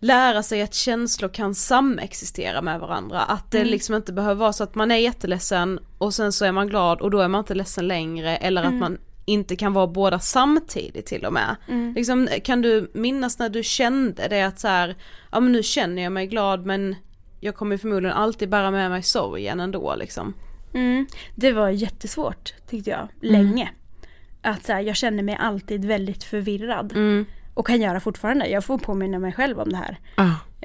lära sig att känslor kan samexistera med varandra. Att det liksom inte behöver vara så att man är jätteledsen och sen så är man glad och då är man inte ledsen längre eller att man inte kan vara båda samtidigt till och med. Liksom, kan du minnas när du kände det att så här, ja men nu känner jag mig glad men jag kommer förmodligen alltid bära med mig sorgen ändå liksom. Mm. Det var jättesvårt tyckte jag, länge. Att så här, jag känner mig alltid väldigt förvirrad. Och kan göra fortfarande. Jag får påminna mig själv om det här.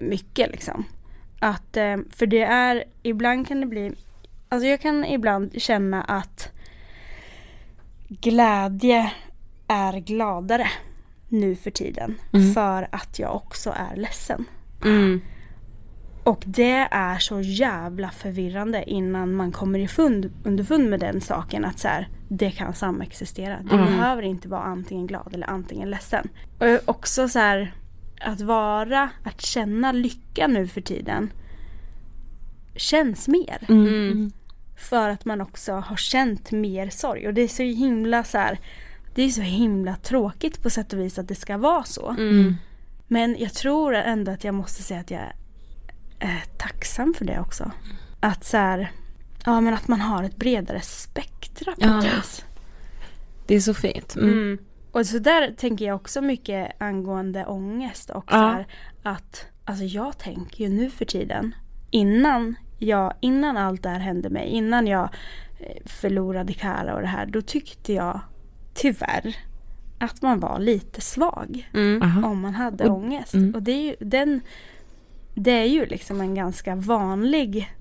Mycket liksom. Att, eh, för det är, ibland kan det bli, alltså jag kan ibland känna att glädje är gladare nu för tiden. För att jag också är ledsen. Och det är så jävla förvirrande innan man kommer i fund, underfund med den saken att så här, det kan samexistera. Du behöver inte vara antingen glad eller antingen ledsen. Och också så här, att vara, att känna lycka nu för tiden känns mer. För att man också har känt mer sorg. Och det är så himla så här, det är så himla tråkigt på sätt och vis att det ska vara så. Men jag tror ändå att jag måste säga att jag är tacksam för det också. Att så här, ja men att man har ett bredare spektra på Ja. vis. Det är så fint. Mm. Och så där tänker jag också mycket angående ångest och Ja. så här, att alltså jag tänker ju nu för tiden innan jag, innan allt det här hände mig, innan jag eh, förlorade Kara och det här, då tyckte jag tyvärr att man var lite svag Aha. om man hade ångest. Och det är ju, den, det är ju liksom en ganska vanlig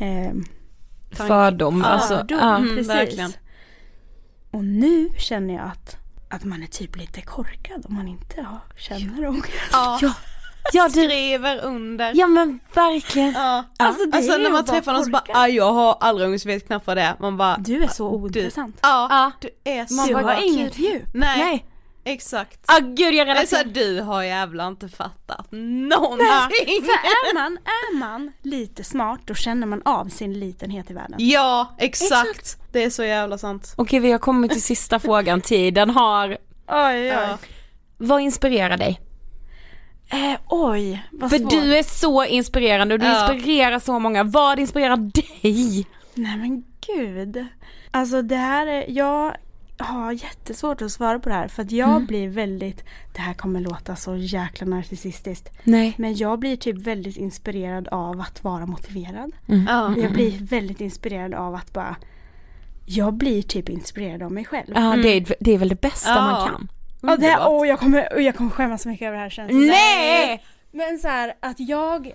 eh, Fördom. Alltså, fördom. ja. Mm, precis. verkligen. Och nu känner jag att, att man är typ lite korkad om man inte har, känner ångest. Ja, <laughs> Ja, ja, du, skriver under. ja men verkligen. Ja. Alltså, det Alltså är när man träffar någon så bara, jag har aldrig ångest, vet knappt vad det är. Man bara, Du är så ointressant. ja, Ja. du är så Man du bara, inget djup. Nej, Nej. Exakt. Ah, gud jag relaterar. du har jävla inte fattat någonting. För är man, är man lite smart då känner man av sin litenhet i världen. Ja, exakt. Det är så jävla sant. Okej vi har kommit till sista frågan, tiden har, Oj, oj. Ja. vad inspirerar dig? Eh, oj, vad För svårt. du är så inspirerande och du Ja. inspirerar så många, vad inspirerar dig? Nej men gud. Alltså det här är, jag har jättesvårt att svara på det här för att jag Mm. blir väldigt, det här kommer låta så jäkla narcissistiskt. Nej. Men jag blir typ väldigt inspirerad av att vara motiverad. Ja. Jag blir väldigt inspirerad av att bara jag blir typ inspirerad av mig själv. Ja det, är, det är väl det bästa Ja. man kan. Och det här, åh, jag, kommer, åh, jag kommer skämmas så mycket över det här känns. Nej! Men så här att jag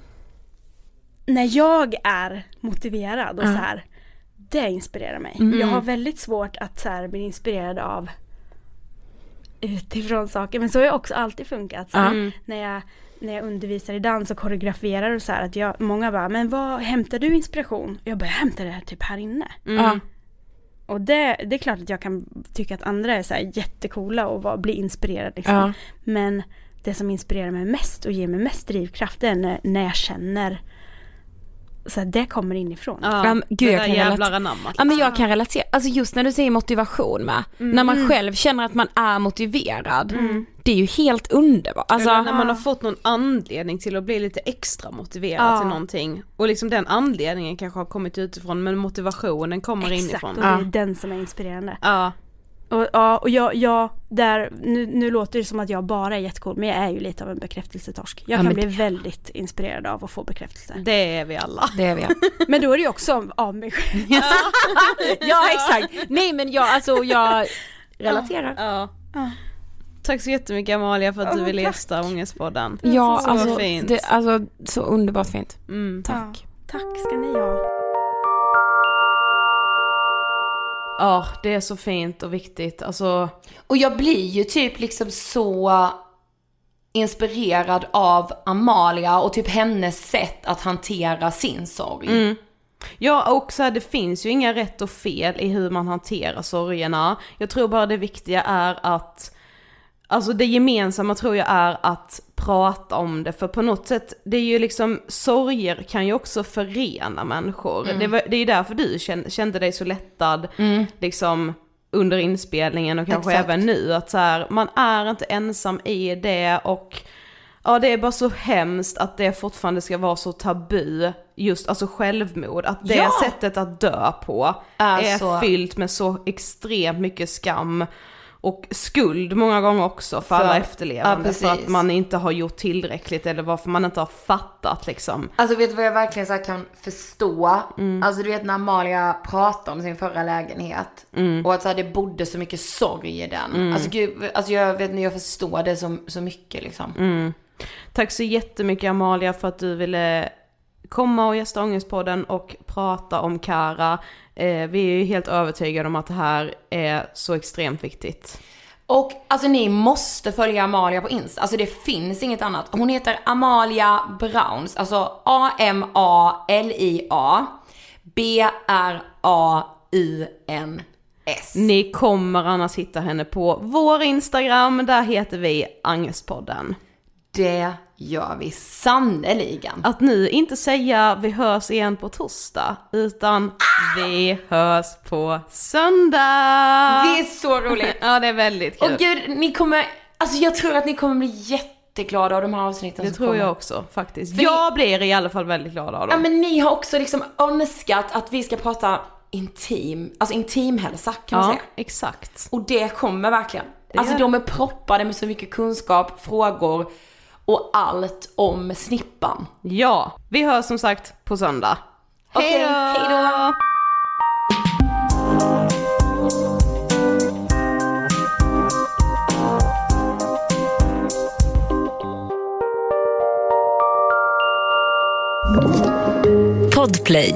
När jag är motiverad och så här Det inspirerar mig. Jag har väldigt svårt att så här, bli inspirerad av utifrån saker. Men så har jag också alltid funkat. Så här, när, jag, när jag undervisar i dans och koreograferar och så här att jag, många bara, men vad hämtar du inspiration? Jag bara, jag hämtar det här typ här inne. Ja. Och det, det är klart att jag kan tycka att andra är så här jättecoola och vara, bli inspirerad liksom. Ja. Men det som inspirerar mig mest och ger mig mest drivkraft är när, när jag känner så här, det kommer inifrån. Ja, Ja, gud, det jag där kan jävla relatera. anammat. Ja men jag kan relatera, alltså just när du säger motivation med, när man själv känner att man är motiverad, det är ju helt underbart. Alltså, Eller när man har fått någon anledning till att bli lite extra motiverad Ja. till någonting. Och liksom den anledningen kanske har kommit utifrån men motivationen kommer Exakt, inifrån. och det är den som är inspirerande. Ja. Och, ja, och jag, jag där, nu, nu låter det som att jag bara är jättecool men jag är ju lite av en bekräftelsetorsk. Jag Ja, kan bli väldigt inspirerad av att få bekräftelse. Det är vi alla. det är vi. <laughs> Men då är det ju också av mig själv. <laughs> ja exakt, nej men jag, alltså jag relaterar. Ja. Ja. Tack så jättemycket Amalia för att du Ja, ville gästa Ångestpodden. Ja Så alltså, fint. det, alltså så underbart fint. Mm. Tack. Ja, tack ska ni ha. Ja, det är så fint och viktigt. Alltså, Och jag blir ju typ liksom så inspirerad av Amalia och typ hennes sätt att hantera sin sorg. Ja och så här, det finns ju inga rätt och fel i hur man hanterar sorgerna. Jag tror bara det viktiga är att Alltså det gemensamma tror jag är att prata om det, för på något sätt, det är ju liksom, sorger kan ju också förena människor. Mm. Det, var, det är ju därför du kände, kände dig så lättad, liksom under inspelningen och kanske Exakt. även nu, att så här, man är inte ensam i det och Ja det är bara så hemskt att det fortfarande ska vara så tabu, just alltså självmord, att det Ja. sättet att dö på Är är så- fyllt med så extremt mycket skam och skuld många gånger också för, alla För- efterlevande ja, för att man inte har gjort tillräckligt eller varför man inte har fattat liksom. Alltså vet du vad jag verkligen så kan förstå? Mm. Alltså du vet när Amalia pratar om sin förra lägenhet. Mm. Och att så här, det bodde så mycket sorg i den. Alltså gud, alltså jag vet inte, jag förstår det så, så mycket liksom. Mm. Tack så jättemycket Amalia för att du ville komma och gästa Ångestpodden och prata om Kara. Eh, vi är ju helt övertygade om att det här är så extremt viktigt. Och alltså ni måste följa Amalia på Insta. Alltså det finns inget annat. Hon heter Amalia Browns. Alltså A-M-A-L-I-A B-R-A-U-N-S. Ni kommer annars hitta henne på vår Instagram, där heter vi Angestpodden. Det gör vi sannoliken. Att nu inte säga vi hörs igen på torsdag, utan vi hörs på söndag! Det är så roligt. <laughs> Ja det är väldigt kul. Och gud, ni kommer, alltså jag tror att ni kommer bli jätteglada av de här avsnitten det tror kommer. jag också faktiskt. För jag blir i alla fall väldigt glad av Ja dem. men ni har också liksom önskat att vi ska prata intim, alltså intimhälsa kan man Ja, säga. exakt. Och det kommer verkligen. alltså gör de är proppade med så mycket kunskap, frågor och allt om snippan. Ja, vi hörs som sagt på söndag. Okej, Hejdå! hejdå! Podplay.